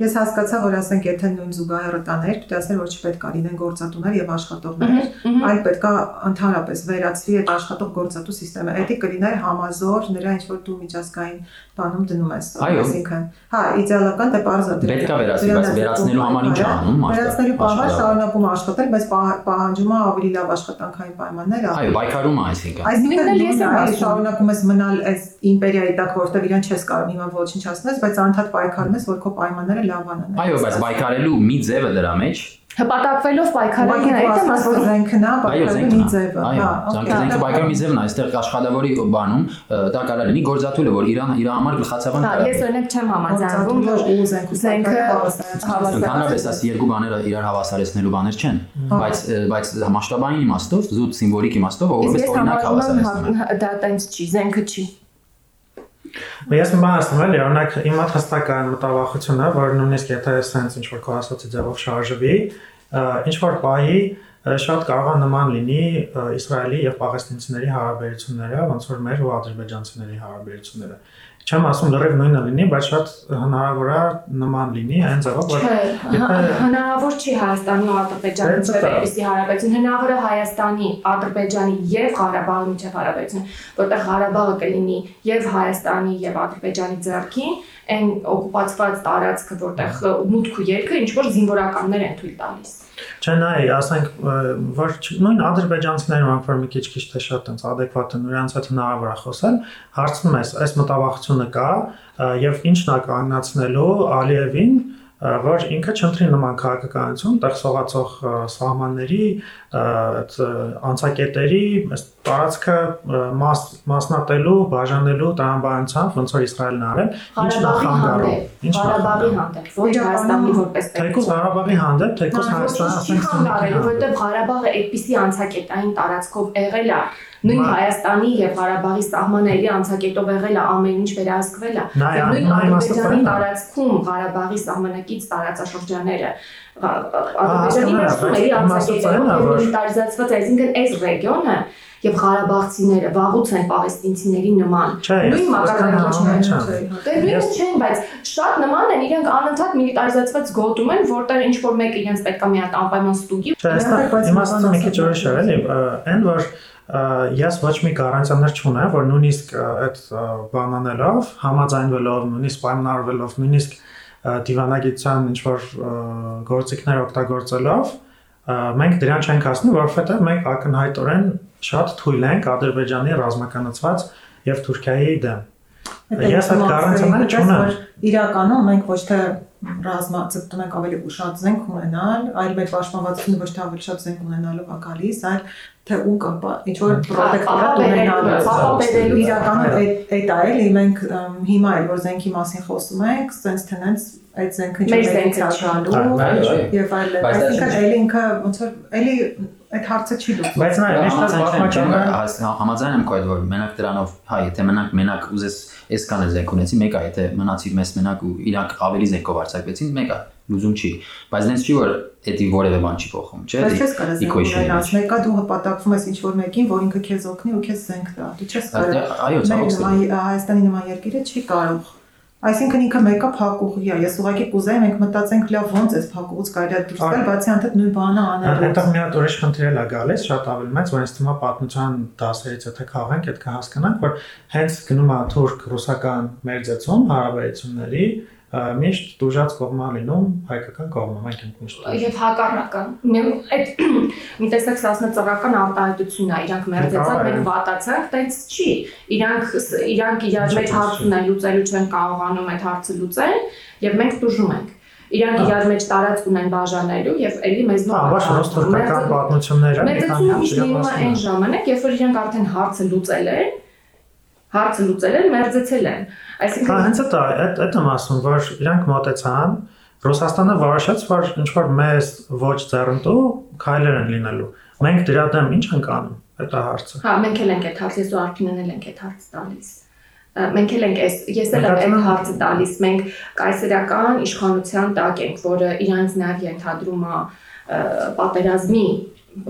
Ես հասկացա, որ ասենք եթե նույն զուգահեռը տաներ, դու ասել որ չպետք է լինեն գործատուներ եւ աշխատողներ, այլ պետք է ընդհանրապես վերացվի այդ աշխատող գործատու համակարգը։ Դա կլիներ համազոր նրա ինչ որ դու միջազգային բանում դնում ես։ Այսինքն, հա, իդեալական դե բարձր դե։ Պետք է վերացվի, բայց վերացնելու համար ինչ անում մարդը։ Վերացնելու համար շարունակում աշխատել, բայց պահանջում է ավելի լավ աշխատանքային պայմաններ։ Այո, պայքարում է այսինքն։ Այսինքն ես եմ շարունակում ես մնալ այս իմպերիայի տակ, որտեղ իրան չես կարող հիմա ոչինչ ասնես, բայց անդադ պայքարում ես, որ քո պայմանները լավանան։ Այո, բայց պայքարելու մի ձևը դրա մեջ հպատակվելով պայքարային այդ եմ ասում զենքն է, պայքարի ձևը։ Այո, զենքը պայքարի ձևն է, այստեղ աշխատավորի բանում դա կարող լինի գործատուլը, որ Իրան իր համար գլխացավան կա։ Ես օրինակ չեմ համաձայնվում, որ զենքը հավասար։ Ընդհանրապես այս երկու բաները իրար հավասարեցնելու բաներ չեն, բայց բայց մասշտաբային իմաստով, զուտ սիմվոլիկ իմաստով որպես օրինակ հավասարեցնում են։ Դա տենց չի, զենքը չի։ Ես մի բան ասեմ, էլի, օրինակ իմ մոտ հստական մտավախությունը, որ նույնիսկ եթե sense ինչ որ քո ասացի ձևով շարժվի, ինչ որ բայի շատ կարող է նման լինի Իսրայելի եւ Պաղեստինցիների հարաբերությունները, ոնց որ մեր ու ադրբեջանցիների հարաբերությունները չեմ ասում լրիվ նույնը լինի, բայց շատ հնարավոր է նման լինի այն ձևով, որ հնարավոր չի Հայաստանի ու Ադրբեջանի միջև այդպիսի հարաբերություն, հնարավոր է Հայաստանի, Ադրբեջանի եւ Ղարաբաղի միջև հարաբերություն, որտեղ Ղարաբաղը կլինի եւ Հայաստանի եւ Ադրբեջանի ձեռքին, այն օկուպացված տարածքը, որտեղ մուտք ու ելքը ինչ որ զինվորականներ են թույլ տալիս։ Չէ, նայ, ասենք, որ նույն ադրբեջանցիները ոնց որ մի քիչ-քիչ թե շատ տենց adekvat են, նրանց հետ հնարավոր է խոսել, հարցնում ես, այս մտավախությունը կա եւ ինչն է կանգնացնելու Ալիևին որ ինքը չընտրի նման քաղաքականություն, տեղ սողացող սահմանների, անցակետերի, այս տարածքը մաս մասնատելու, բաժանելու տրամաբանությամբ, ոնց որ Իսրայելն արել, ինչն է խանգարում։ Ինչ Ղարաբաղի հանդեպ, ոչ Հայաստանի որպես Թեկուզ Ղարաբաղի հանդեպ, թեկուզ Հայաստանը ասենք խանգարելու, որովհետև Ղարաբաղը այդպիսի անցակետային տարածքով եղել է նույն Հայաստանի եւ Ղարաբաղի սահմանների անցակետով եղել է ամեն ինչ վերահսկվել է եւ նույն Ադրբեջանի տարածքում Ղարաբաղի սահմանակից տարածաշրջանները Ադրբեջանի վերցումների անցակետով միլիտարիզացված այսինքն այս ռեգիոնը եւ Ղարաբաղցիները վաղուց են պաղեստինցիների նման։ Նույն մակարդակի չեն։ Դե նույնը չեն, բայց շատ նման են, իրենք անընդհատ միլիտարիզացված գոտում են, որտեղ ինչ որ մեկը իրենց պետքա մի հատ անպայման ստուգի։ Չէ, այստեղ իմաստը մի քիչ ուրիշ է, էլի, այն որ ես ոչ մի գարանտիաներ չունեմ, որ նույնիսկ այդ բանանելով, համաձայնվելով, նույնիսկ պայմանավորվելով, նույնիսկ դիվանագիտության ինչ որ գործիքներ օգտագործելով մենք դրան չենք հասնի, որովհետև մենք ակնհայտորեն շատ թույլ ենք Ադրբեջանի ռազմականացված եւ Թուրքիայի դեմ։ Ես այդ գարանտիաները չունեմ։ Իրականում մենք ոչ թե ռազմա ծպտում ենք ավելի ուշად զենք ունենալ, այլ մեր պաշտպանվածությունը ոչ թե ավելի շատ զենք ունենալով է գալիս, այլ թե ու կապա ինչ որ պրոտեկտորատ ունենալու իրականում այդ այդ է էլի մենք հիմա էլ որ զենքի մասին խոսում ենք sense tenants այդ որ ցածրալու եւ այլն այսինքն էլի ինքը ոնց որ էլի այդ հարցը չի լուծվում բայց նա միշտ պատմական համաձայն եմ քո այդ որ մենակ դրանով հա եթե մենակ մենակ ուզես այսքան էլ զենք ունեցի մեկը եթե մնացիր մեզ մենակ ու իրանք ավելի զենքով արձակվեցին մեկը լուզում չի բայց դենց չի որ դա որևէ բան չի փոխում չէ բայց չես կարող զենքով մեկը դու հպատակվում ես ինչ որ մեկին որ ինքը քեզ օգնի ու քեզ զենք տա դու չես կարող այո ցավոք Հայաստանի նման երկիրը չի կարող Այսինքն ինքը մեկը փակուղի է։ Ես ուղղակի կուզեի մենք մտածենք լավ ոնց էս փակուղուց կարելի է դուրս գալ, բացի անթեթ նույն բանը անելու։ Այդտեղ մի հատ ուրիշ խնդիր է գալիս, շատ ավելի մեծ, որ ինձ թվում է պատմության դասերից եթե քաղենք, այդ կհասկանանք, որ հենց գնում է թուրք-ռուսական մերձեցում հարաբերությունների միշտ դուժած կողմա լինում հայկական կողմը, մենք ենք միշտ։ Եվ հակառակը։ Այդ մի տեսակ սասնա ծառական արտահայտությունն է, իրանք մերձեցան, մենք վատացանք, տենց չի։ Իրանք իրանք իրար մեջ հարց ունեն, լուծելու չեն կարողանում այդ հարցը լուծել, եւ մենք դուժում ենք իրանք իրար մեջ տարածք ունեն բաժանելու եւ ելի մեզ նոր Ահա ռոստորական պատմությունները մեծացումը միշտ լինում է այն ժամանակ, երբ որ իրանք արդեն հարցը լուծել են, հարցը լուծել են, մերձեցել են։ Այսինքն Հա, հենց դա, այդ այդ եմ ասում, որ իրանք մոտեցան, Ռուսաստանը որոշեց, որ ինչ որ մեզ ոչ ձեռնտու քայլեր են լինելու։ Մենք դրա դեմ ինչ ենք անում։ Այդ է հարցը։ Հա, մենք էլ ենք այդ հարցը, ես ու Արփինեն ենք այդ հարցը տալիս մենք էլ ենք այս ես էլ այդ հարցը տալիս մենք կայսերական իշխանության տակ ենք որը իրանց նաև ենթադրում է պատերազմի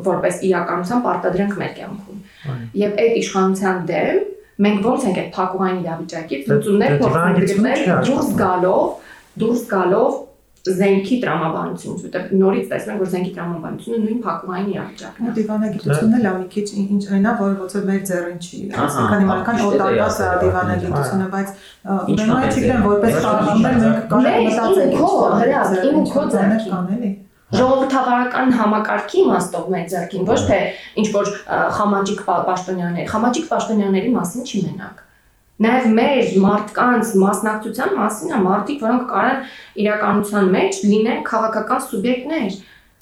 որպես իրականության պարտադրանք մեր կյանքում եւ այդ իշխանության դեմ մենք ոնց ենք այդ փակուղային իրավիճակից լուծումներ փոխանցել դուրս գալով դուրս գալով զենքի տրամաբանությունից, որտեղ նորից տեսնենք, որ զենքի տրամաբանությունը նույն փակուղային իրավիճակն է։ Դիվանագիտությունն էլ մի քիչ ինչ այնա, որը ոնց որ մեր ձեռին չի, այսինքն հիմնական օտարված է դիվանագիտությունը, բայց ուրեմն չգիտեմ, որպես խաղաղներ մենք կարող ենք մտածել, քո հրա, իմ քո ձեռին կան էլի ժողովրդավարական համակարգի իմաստով մեր ձեռքին ոչ թե ինչ որ խամաճիկ պաշտոնյաներ խամաճիկ պաշտոնյաների մասին չի մենակ նաև մեր մարդկանց մասնակցության մասին է մարդիկ որոնք կարան իրականության մեջ լինեն քաղաքական սուբյեկտներ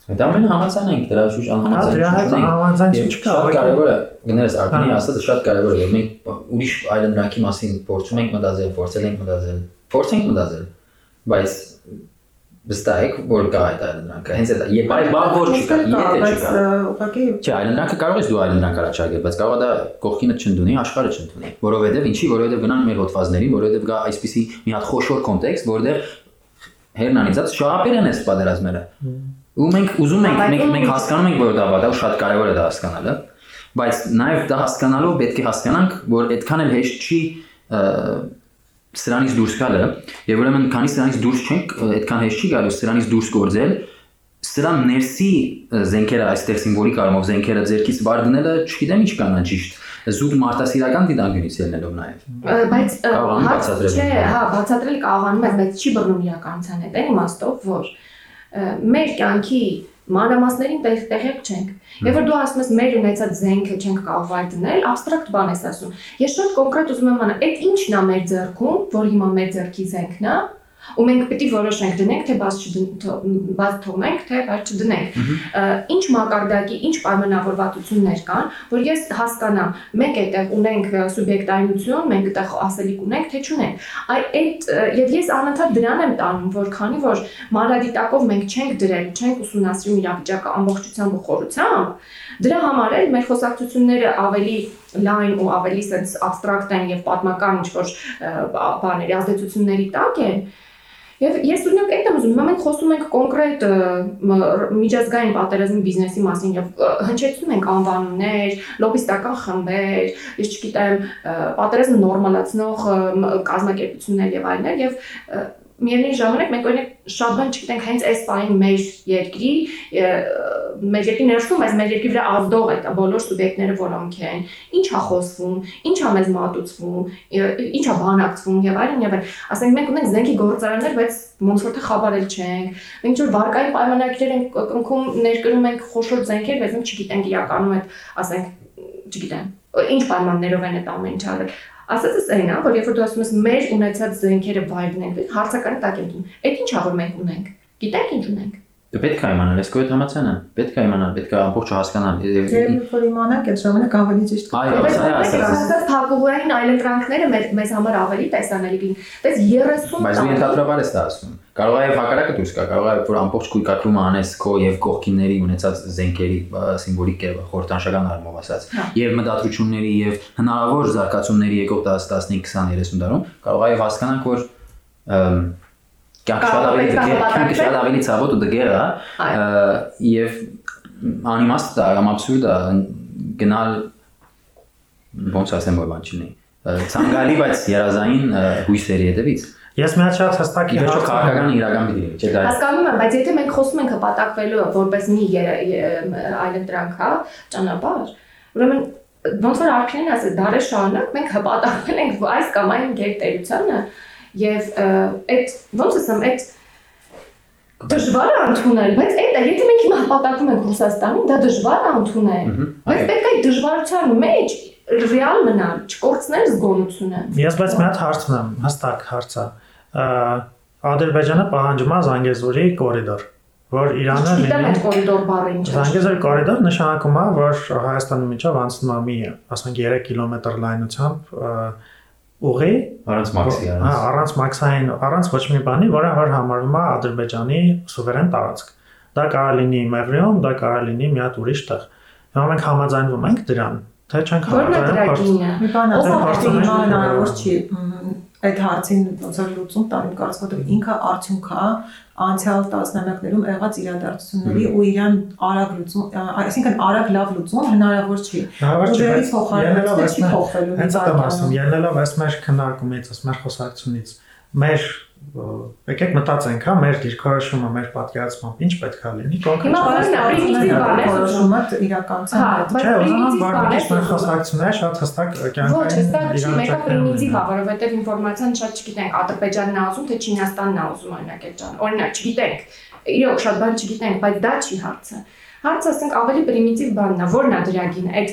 Դա մեն համացան ենք դրա շուտ Հա, դրա հետ համաձայնություն չկա, Շատ կարևոր է, գներես Արկանի Հա։ ասածը շատ կարևոր է, որ մենք ուրիշ այլընտրանքի մասին փորձում ենք մտածել, փորձել ենք մտածել, փորձենք մտածել, բայց վստահ եք, որ կա այդ այլընտրանքը։ Հենց այդ եւ այ բան որ չկա, եթե չկա։ ուղղակի Չէ, այլընտրանքը կարող ես դու այլընտրանք առաջարկել, բայց կարող է դա կողքինը չընդունի, աշխարհը չընդունի։ Որովհետև ինչի, որովհետև գնանք մեր հոդվածներին, որովհետև կա այսպիսի մի հատ խոշոր կոնտեքստ, որտեղ հերնանիզած շահապեր են այս պատերազմները։ Ու մենք ուզում ենք, մենք մենք հասկանում ենք, որ դա վատա ու շատ կարևոր է դա հասկանալը, բայց նաև դա հասկանալով պետք է հասկանանք, որ այդքան էլ հեշտ չի սրանից դուրս գալը, եւ ուրեմն քանի սրանից դուրս չենք, այդքան հեշտ չի գալու սրանից դուրս գործել, սրա ներսի զենքերը այստեղ սիմվոլիկ առումով զենքերը ձերքից վար դնելը, չգիտեմ ինչ կանա ճիշտ. Զուտ մարտահրավերական դիտանկյունից ելնելով նաև բայց ա, Կարողանում հարց բացատրել։ չէ, հա, բացատրել կարողանում ես, բայց չի բռնում իրականության հետ։ Այն իմաստով, որ մեր կյանքի մանրամասներին տեղ տեղյակ չենք։ Եվ որ դու ասում ես մեր ունեցած զենքը չենք կարող վայր դնել, abstract բան ես ասում։ Ես շատ կոնկրետ ուզում եմ անալ, այդ ի՞նչն է մեր ձեռքում, որ հիմա մեր ձեռքի զենքն է, ու մենք պետք է որոշենք դնենք թե բաց չդնենք, բաց թողնենք թե բաց չդնենք։ Ինչ մակարդակի, ինչ պայմանավորվածություններ կան, որ ես հասկանամ, մենք այդտեղ ունենք սուբյեկտայնություն, մենք այդտեղ ասելիք ունենք, թե չունենք։ Այ այդ եւ ես անընդհատ դրան եմ տանում, որ քանի որ մանրադիտակով մենք չենք դրել, չենք ուսումնասիրում իրավիճակը ամբողջությամբ ու խորությամբ, դրա համար էլ մեր խոսակցությունները ավելի լայն ու ավելի sense abstract են եւ պատմական ինչ որ բաների ազդեցությունների տակ են Եվ ես օրինակ այդ եմ ուզում, հիմա մենք խոսում ենք կոնկրետ միջազգային պատերազմի բիզնեսի մասին եւ հնչեցնում ենք անվանումներ, լոբիստական խմբեր, ես չգիտեմ, պատերազմը նորմալացնող կազմակերպություններ եւ այլներ եւ միևնույն ժամանակ մենք օրինակ շատ բան չգիտենք հենց այս բանի մեր երկրի մեր երկրի ներսում, բայց մեր երկրի վրա ազդող այդ բոլոր սուբյեկտները որոնք են, ինչ է խոսվում, ինչ է մեզ մատուցվում, ինչ է բանակցվում եւ այլն եւ այլն։ Ասենք մենք ունենք զենքի գործարաններ, բայց ոնց որ թե խաբարել չենք։ Մենք ինչ որ վարկային պայմանագրեր ենք կնքում ներկրում ենք խոշոր զենքեր, բայց մենք չգիտենք իրականում այդ, ասենք, չգիտեմ, ինչ պայմաններով են այդ ամեն ինչը արել։ Ասածս այն է, որ երբ որ դու ասում ես մեր ունեցած զենքերը վայր դնենք, հարցականը տակ են դնում։ Այդ ինչ է որ մենք ունենք։ Գիտենք ինչ ունենք։ դու պետք է իմանալ ես քո հետ համացանը պետք է իմանալ պետք է ամբողջը հասկանալ Եվ որ իմանանք այդ ժամանակ ավելի ճիշտ Այո, սա է մենք ասածս։ ասած փակուղային այլընտրանքները մեզ համար ավելի տեսանելի կին։ Բայց 30 Բայց դու ենթադրաբար ես դա ասում։ Կարող է եւ հակառակը դուրս գա, կարող է որ ամբողջ կույկակրումը անես քո եւ կողքինների ունեցած զենքերի սիմվոլիկ կերպ խորտանշական առումով ասած Հա։ եւ մտադրությունների եւ հնարավոր զարգացումների եկող 10, 15, 20, 30 տարում կարող է եւ հասկանանք որ ըմ, կյանք շատ ավելի է դգեր, կյանքը շատ ավելի ցավոտ ու դգեր է Այո։ ա, եւ անիմաստ է, կամ абսուրդ է գնալ ոնց ասեմ որ բան չլինի ցանկալի բայց երազային հույսերի հետևից Ես մի հատ շատ հստակ Ի վերջո հարց քաղաքական իրական լինի, չէ՞ դա։ Հասկանում եմ, բայց եթե մենք խոսում ենք հպատակվելու որպես մի այլընտրանք, հա, ճանապարհ, ուրեմն ոնց որ արքային ասել, դարեր շարունակ մենք հպատակվել ենք այս կամ այն գերտերությանը եւ այդ ոնց ասեմ, այդ դժվար է ընդունել, բայց այդ է, եթե մենք հիմա հպատակվում ենք Ռուսաստանին, դա դժվար է ընդունել։ Բայց պետք է այդ դժվարության մեջ ռեալ մնալ, չկորցնել զգոնությունը։ Ես բայց մի հատ հարց ունեմ, հստակ հարցը։ Ա, Ադրբեջանը պահանջում է Զանգեզուրի կորիդոր, որ Իրանը լինի այդ կորիդոր բառը ինչ է։ Զանգեզուրի կորիդոր նշանակում է, որ Հայաստանի միջով անցնում է մի, ասենք 3 կիլոմետր լայնությամբ ուղի, Առանց մաքսի հա, առանց։ առանց մաքսային, առանց ոչ մի բանի, որը որ համարվում է Ադրբեջանի սուվերեն տարածք։ Դա կարող լինի Մեղրիում, դա կարող լինի մի հատ ուրիշ տեղ։ Հիմա մենք համաձայնվում ենք դրան, թե չենք է համաձայնվում։ Մի բան է որ հարցը հնարավոր չի այդ հարցին ոնց որ լուծում տալ իմ կարծիքով ինքը արդյունք է անցյալ տասնամյակներում եղած իրադարձությունների ու իրան արագ լուծում, այսինքն արագ լավ լուծում հնարավոր չի։ Ուժերի փոխարինը չի փոխվելու։ Հենց դա ասում, ելնելով այս մեր քննարկումից, այս մեր խոսակցությունից, մեր եկեք մտածենք, հա, մեր դիրքորոշումը, մեր պատկերացմամբ ինչ պետք է լինի կոնկրետ։ Հիմա Բարինա, պրիմիտիվ բան է որոշումը իրականության Հա, Չէ, մեր ասում։ խոսակցությունները շատ հստակ Ոչ, կյանքային հստակ չի, մեկը պրիմիտիվ է, որովհետև ինֆորմացիան շատ չգիտենք, Ադրբեջանն է ուզում, թե Չինաստանն է ուզում օրինակ այդ ջան։ Օրինակ չգիտենք։ Իրոք շատ բան չգիտենք, բայց դա չի հարցը։ Հարցը ասենք ավելի պրիմիտիվ բանն է, որն է դրա գինը։ Այդ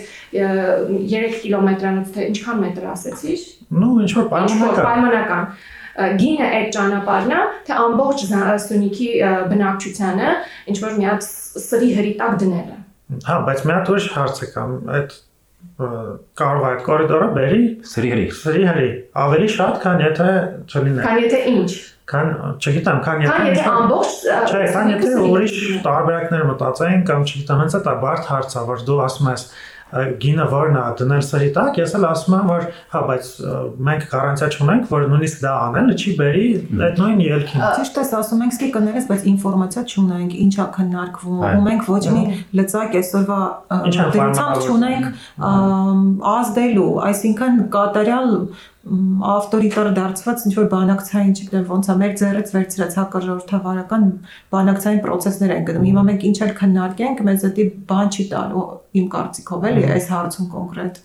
3 կիլոմետրանոց թե ինչքան մետր ասեցիր։ Ну, Ինչ որ պայմանական։ պայմանական։ գինը այդ ճանապարհն է, թե ամբողջ Սյունիքի բնակչությանը ինչ որ մի հատ սրի հրիտակ դնելը։ Հա, բայց մի հատ ուրիշ հարց է կամ այդ կարող է այդ կորիդորը բերի սրի հրի։ սրի հրի ավելի շատ, քան եթե չլիներ։ Քան եթե ինչ։ Քան չգիտեմ, քան եթե Քան եթե ամբողջ Չէ, քան եթե ուրիշ տարբերակներ մտածեին կամ չգիտեմ, հենց այդ բարդ հարց է, որ դու ասում ես գինը որն է դնել սրի տակ, ես էլ ասում եմ, որ հա, բայց մենք գարանտիա չունենք, որ նույնիսկ դա անելը չի բերի այդ նույն ելքին։ Ճիշտ է, ասում ենք սկի կներես, բայց ինֆորմացիա չունենք, ինչա քննարկվում, ու մենք ոչ մի լծակ այսօրվա դրությամբ չունենք ազդելու, այսինքն կատարյալ ավտորիտար դարձված ինչ որ բանակցային, չգիտեմ, ոնց է մեր ձեռից վերցրած հակաժողովրդավարական բանակցային process-ներ են գնում։ Հիմա մենք ինչ էլ քննարկենք, մեզ դա բան չի տալու իմ կարծիքով էլի այս հարցում կոնկրետ։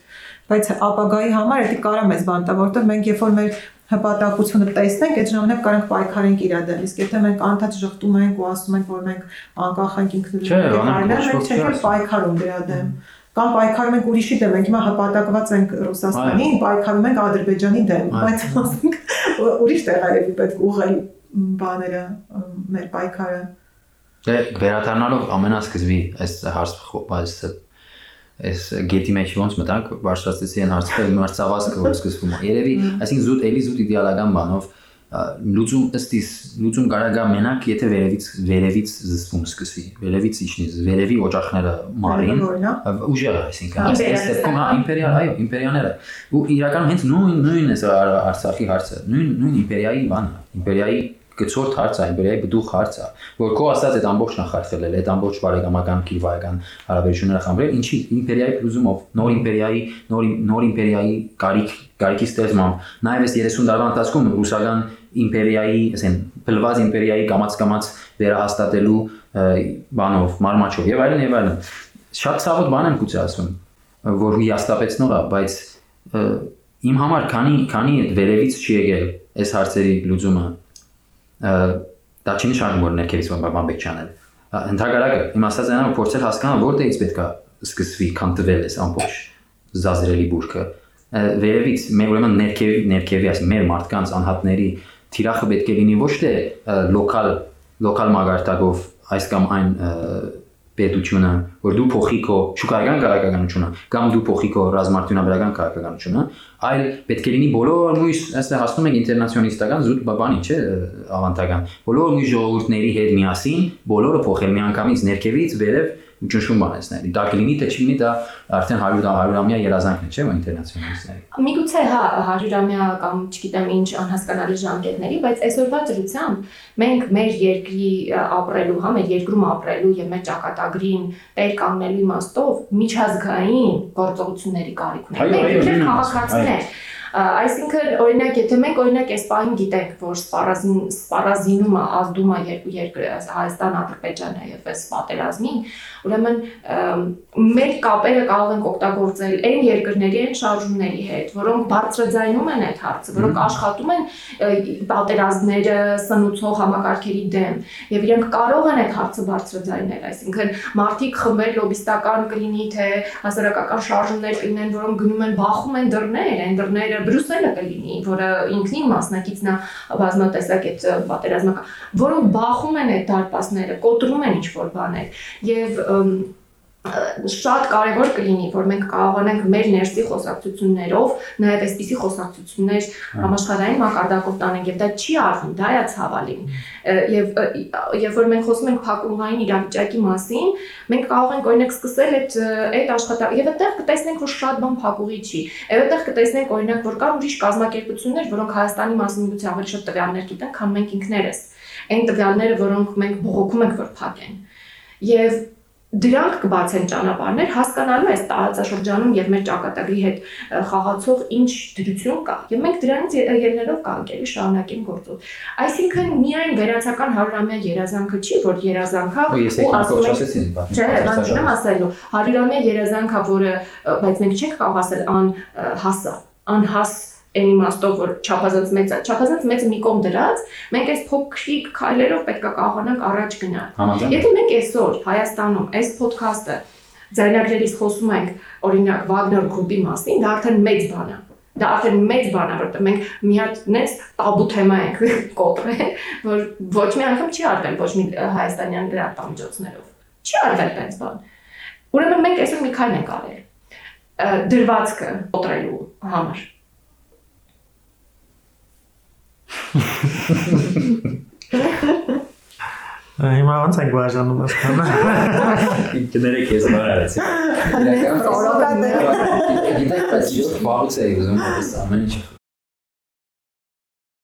Բայց ապագայի համար դա կարա մեզ բան տա, որովհետև մենք երբ որ մեր հպատակությունը տեսնենք, այդ ժամանակ կարանք պայքարենք իր դեմ։ Իսկ եթե մենք անդադ շղթում ենք ու ասում ենք, որ մենք անկախ ենք ինքնուրույն Չէ, այլն, մենք չենք պայքարում դրա դեմ կամ պայքարում ենք ուրիշի դեմ, մենք հիմա հպատակված ենք Ռուսաստանին, պայքարում ենք Ադրբեջանի դեմ, բայց ասենք ուրիշ տեղ այևի պետք ուղղել բաները մեր պայքարը։ Դե վերադառնալով ամենասկզբի այս հարց այս այս գետի մեջ ոնց մտանք բարձրացեցի այն հարցը մրցավազքը որ սկսվում է երևի այսինքն զուտ էլի զուտ իդեալական բանով լուծում ըստ իս լուծում կարող գա մենակ եթե վերևից վերևից զսպում սկսվի վերևից իջնի վերևի օջախները մարին ուժեղը այսինքն այս դեպքում հա իմպերիալ այո իմպերիաները ու իրականում հենց նույն նույն է Արցախի հարցը նույն նույն իմպերիայի բանը իմպերիայի գծորդ հարց է, իմպերիայի բդուղ հարց է, որ քո ասած այդ ամբողջ նախարխելել, այդ ամբողջ բարեկամական կիրվայական հարաբերությունները խմբրել, ինչի իմպերիայի փլուզումով, նոր իմպերիայի, նոր նոր իմպերիայի կարիք կարիքի ստեղծմամբ, նաև այս 30 տարվա ընթացքում ռուսական իմպերիայի, ասեն, փլված իմպերիայի կամած-կամած վերահաստատելու բանով, մարմաչով եւ այլն եւ այլն։ Շատ ցավոտ բան եմ գուցե ասում, որ հիաստապեցնող է, բայց իմ համար քանի քանի վերևից չի եկել այս հարցերի լուծումը դա չի նշանակում որ ներքևից բան պետք չանել ընդհակառակը իմ ասած այնա փորձել հասկանալ որտեղից պետքա սկսվի քան տվել էս ամբողջ զազրելի բուրքը վերևից մեր ուրեմն ներքևի ներքևի ասի մեր մարդկանց անհատների թիրախը պետք է լինի ոչ թե լոկալ լոկալ մագարտակով այս կամ այն պետությունը, որ դու փոխի քո շուկայական քաղաքականությունը կամ դու փոխի քո ռազմարտունաբերական քաղաքականությունը, այլ պետք է լինի բոլոր մույս, այստեղ ասում ենք ինտերնացիոնալիստական զուտ բանի, չէ, ավանդական։ Բոլոր մույս ժողովուրդների հետ միասին, բոլորը փոխել միանգամից ներքևից վերև ճնշում բանեսների։ Դա կլինի թե չի լինի, դա արդեն 100 100-ամյա երազանքն է, չէ՞, ինտերնացիոնալիստների։ Միգուցե հա 100-ամյա կամ չգիտեմ ինչ անհասկանալի ժամկետների, բայց այսօրվա դրությամբ մենք մեր երկրի ապրելու, հա, մեր երկրում ապրելու եւ մեր ճակատագրին տեր կանգնելու իմաստով միջազգային գործողությունների կարիք ունենք։ Մենք քաղաքացիներ Այսինքն օրինակ եթե մենք օրինակ այս պահին գիտենք, որ սպարազին սպարազինումը ազդում է երկու Հայաստան, Ադրբեջանը եւ այս պատերազմին, ուրեմն մեր կապերը կարող ենք օգտագործել այն երկրների այն շարժումների հետ, որոնք բարձրաձայնում են այդ հարցը, որոնք աշխատում են պատերազմները սնուցող համակարգերի դեմ եւ իրենք կարող են այդ հարցը բարձրաձայնել, այսինքն մարդիկ խմբեր լոբիստական կլինի, թե հասարակական շարժումներ կլինեն, որոնք գնում են բախում են դռներ, այն դռները Բրյուսելը կլինի, որը ինքնին մասնակիցն է բազմատեսակ այդ պատերազմական, որոնք բախում են այդ դարպասները, կոտրում են ինչ-որ բաներ եւ շատ կարևոր կլինի, որ մենք կարողանանք մեր ներսի խոսակցություններով նաև այսպիսի խոսակցություններ համաշխարհային մակարդակով տանենք եւ դա չի արվում, դա է ցավալին։ Եվ երբ որ մենք խոսում ենք փակուղային իրավիճակի մասին, մենք կարող ենք օրինակ սկսել այդ այդ աշխատանքը եւ այդտեղ կտեսնենք, որ շատ բան փակուղի չի։ Եվ այդտեղ կտեսնենք օրինակ, որ կան ուրիշ կազմակերպություններ, որոնք Հայաստանի միգուցե ավելի շատ տվյալներ գիտեն, քան մենք ինքներս։ Այն տվյալները, որոնք մենք բողոքում ենք, որ փակեն։ Եվ դրանք կբացեն ճանապարհներ հասկանալու այս տարածաշրջանում եւ մեր ճակատագրի հետ խաղացող ինչ դրություն կա եւ մենք դրանից ելնելով կանք էլի շարունակենք գործել այսինքն միայն վերացական 100-ամյա երազանքը չի որ երազանքա ու ասում ենք չէ բան չեմ ասելու 100-ամյա երազանքա որը բայց մենք չենք կարող ասել ան հասա անհաս այն իմաստով որ չափազանց մեծ է, չափազանց մեծը մի կողմ դրած, մենք այս փոքրիկ քայլերով պետք է կարողանանք առաջ գնալ։ Եթե մենք այսօր Հայաստանում այս ոդքասթը ձայնագրերից խոսում ենք օրինակ Wagner Group-ի մասին, դա արդեն մեծ բան է։ Դա արդեն մեծ բան է, որտեղ մենք մի հատ նես տաբու թեմա ենք կոտրել, որ ոչ մի անգամ չի արվել ոչ մի հայաստանյան լրատվամիջոցներով։ Չի արվել այդպես բան։ Ուրեմն մենք այսօր մի քայլ ենք արել դրվածքը կոտրելու համար։ Հիմա ոնց ենք բաժանում ասկանը։ Գներեք քեզ բար արեցի։ Իրականում Որովհետեւ գիտեք, բայց ես բաղուց էի ուզում այս ամեն ինչ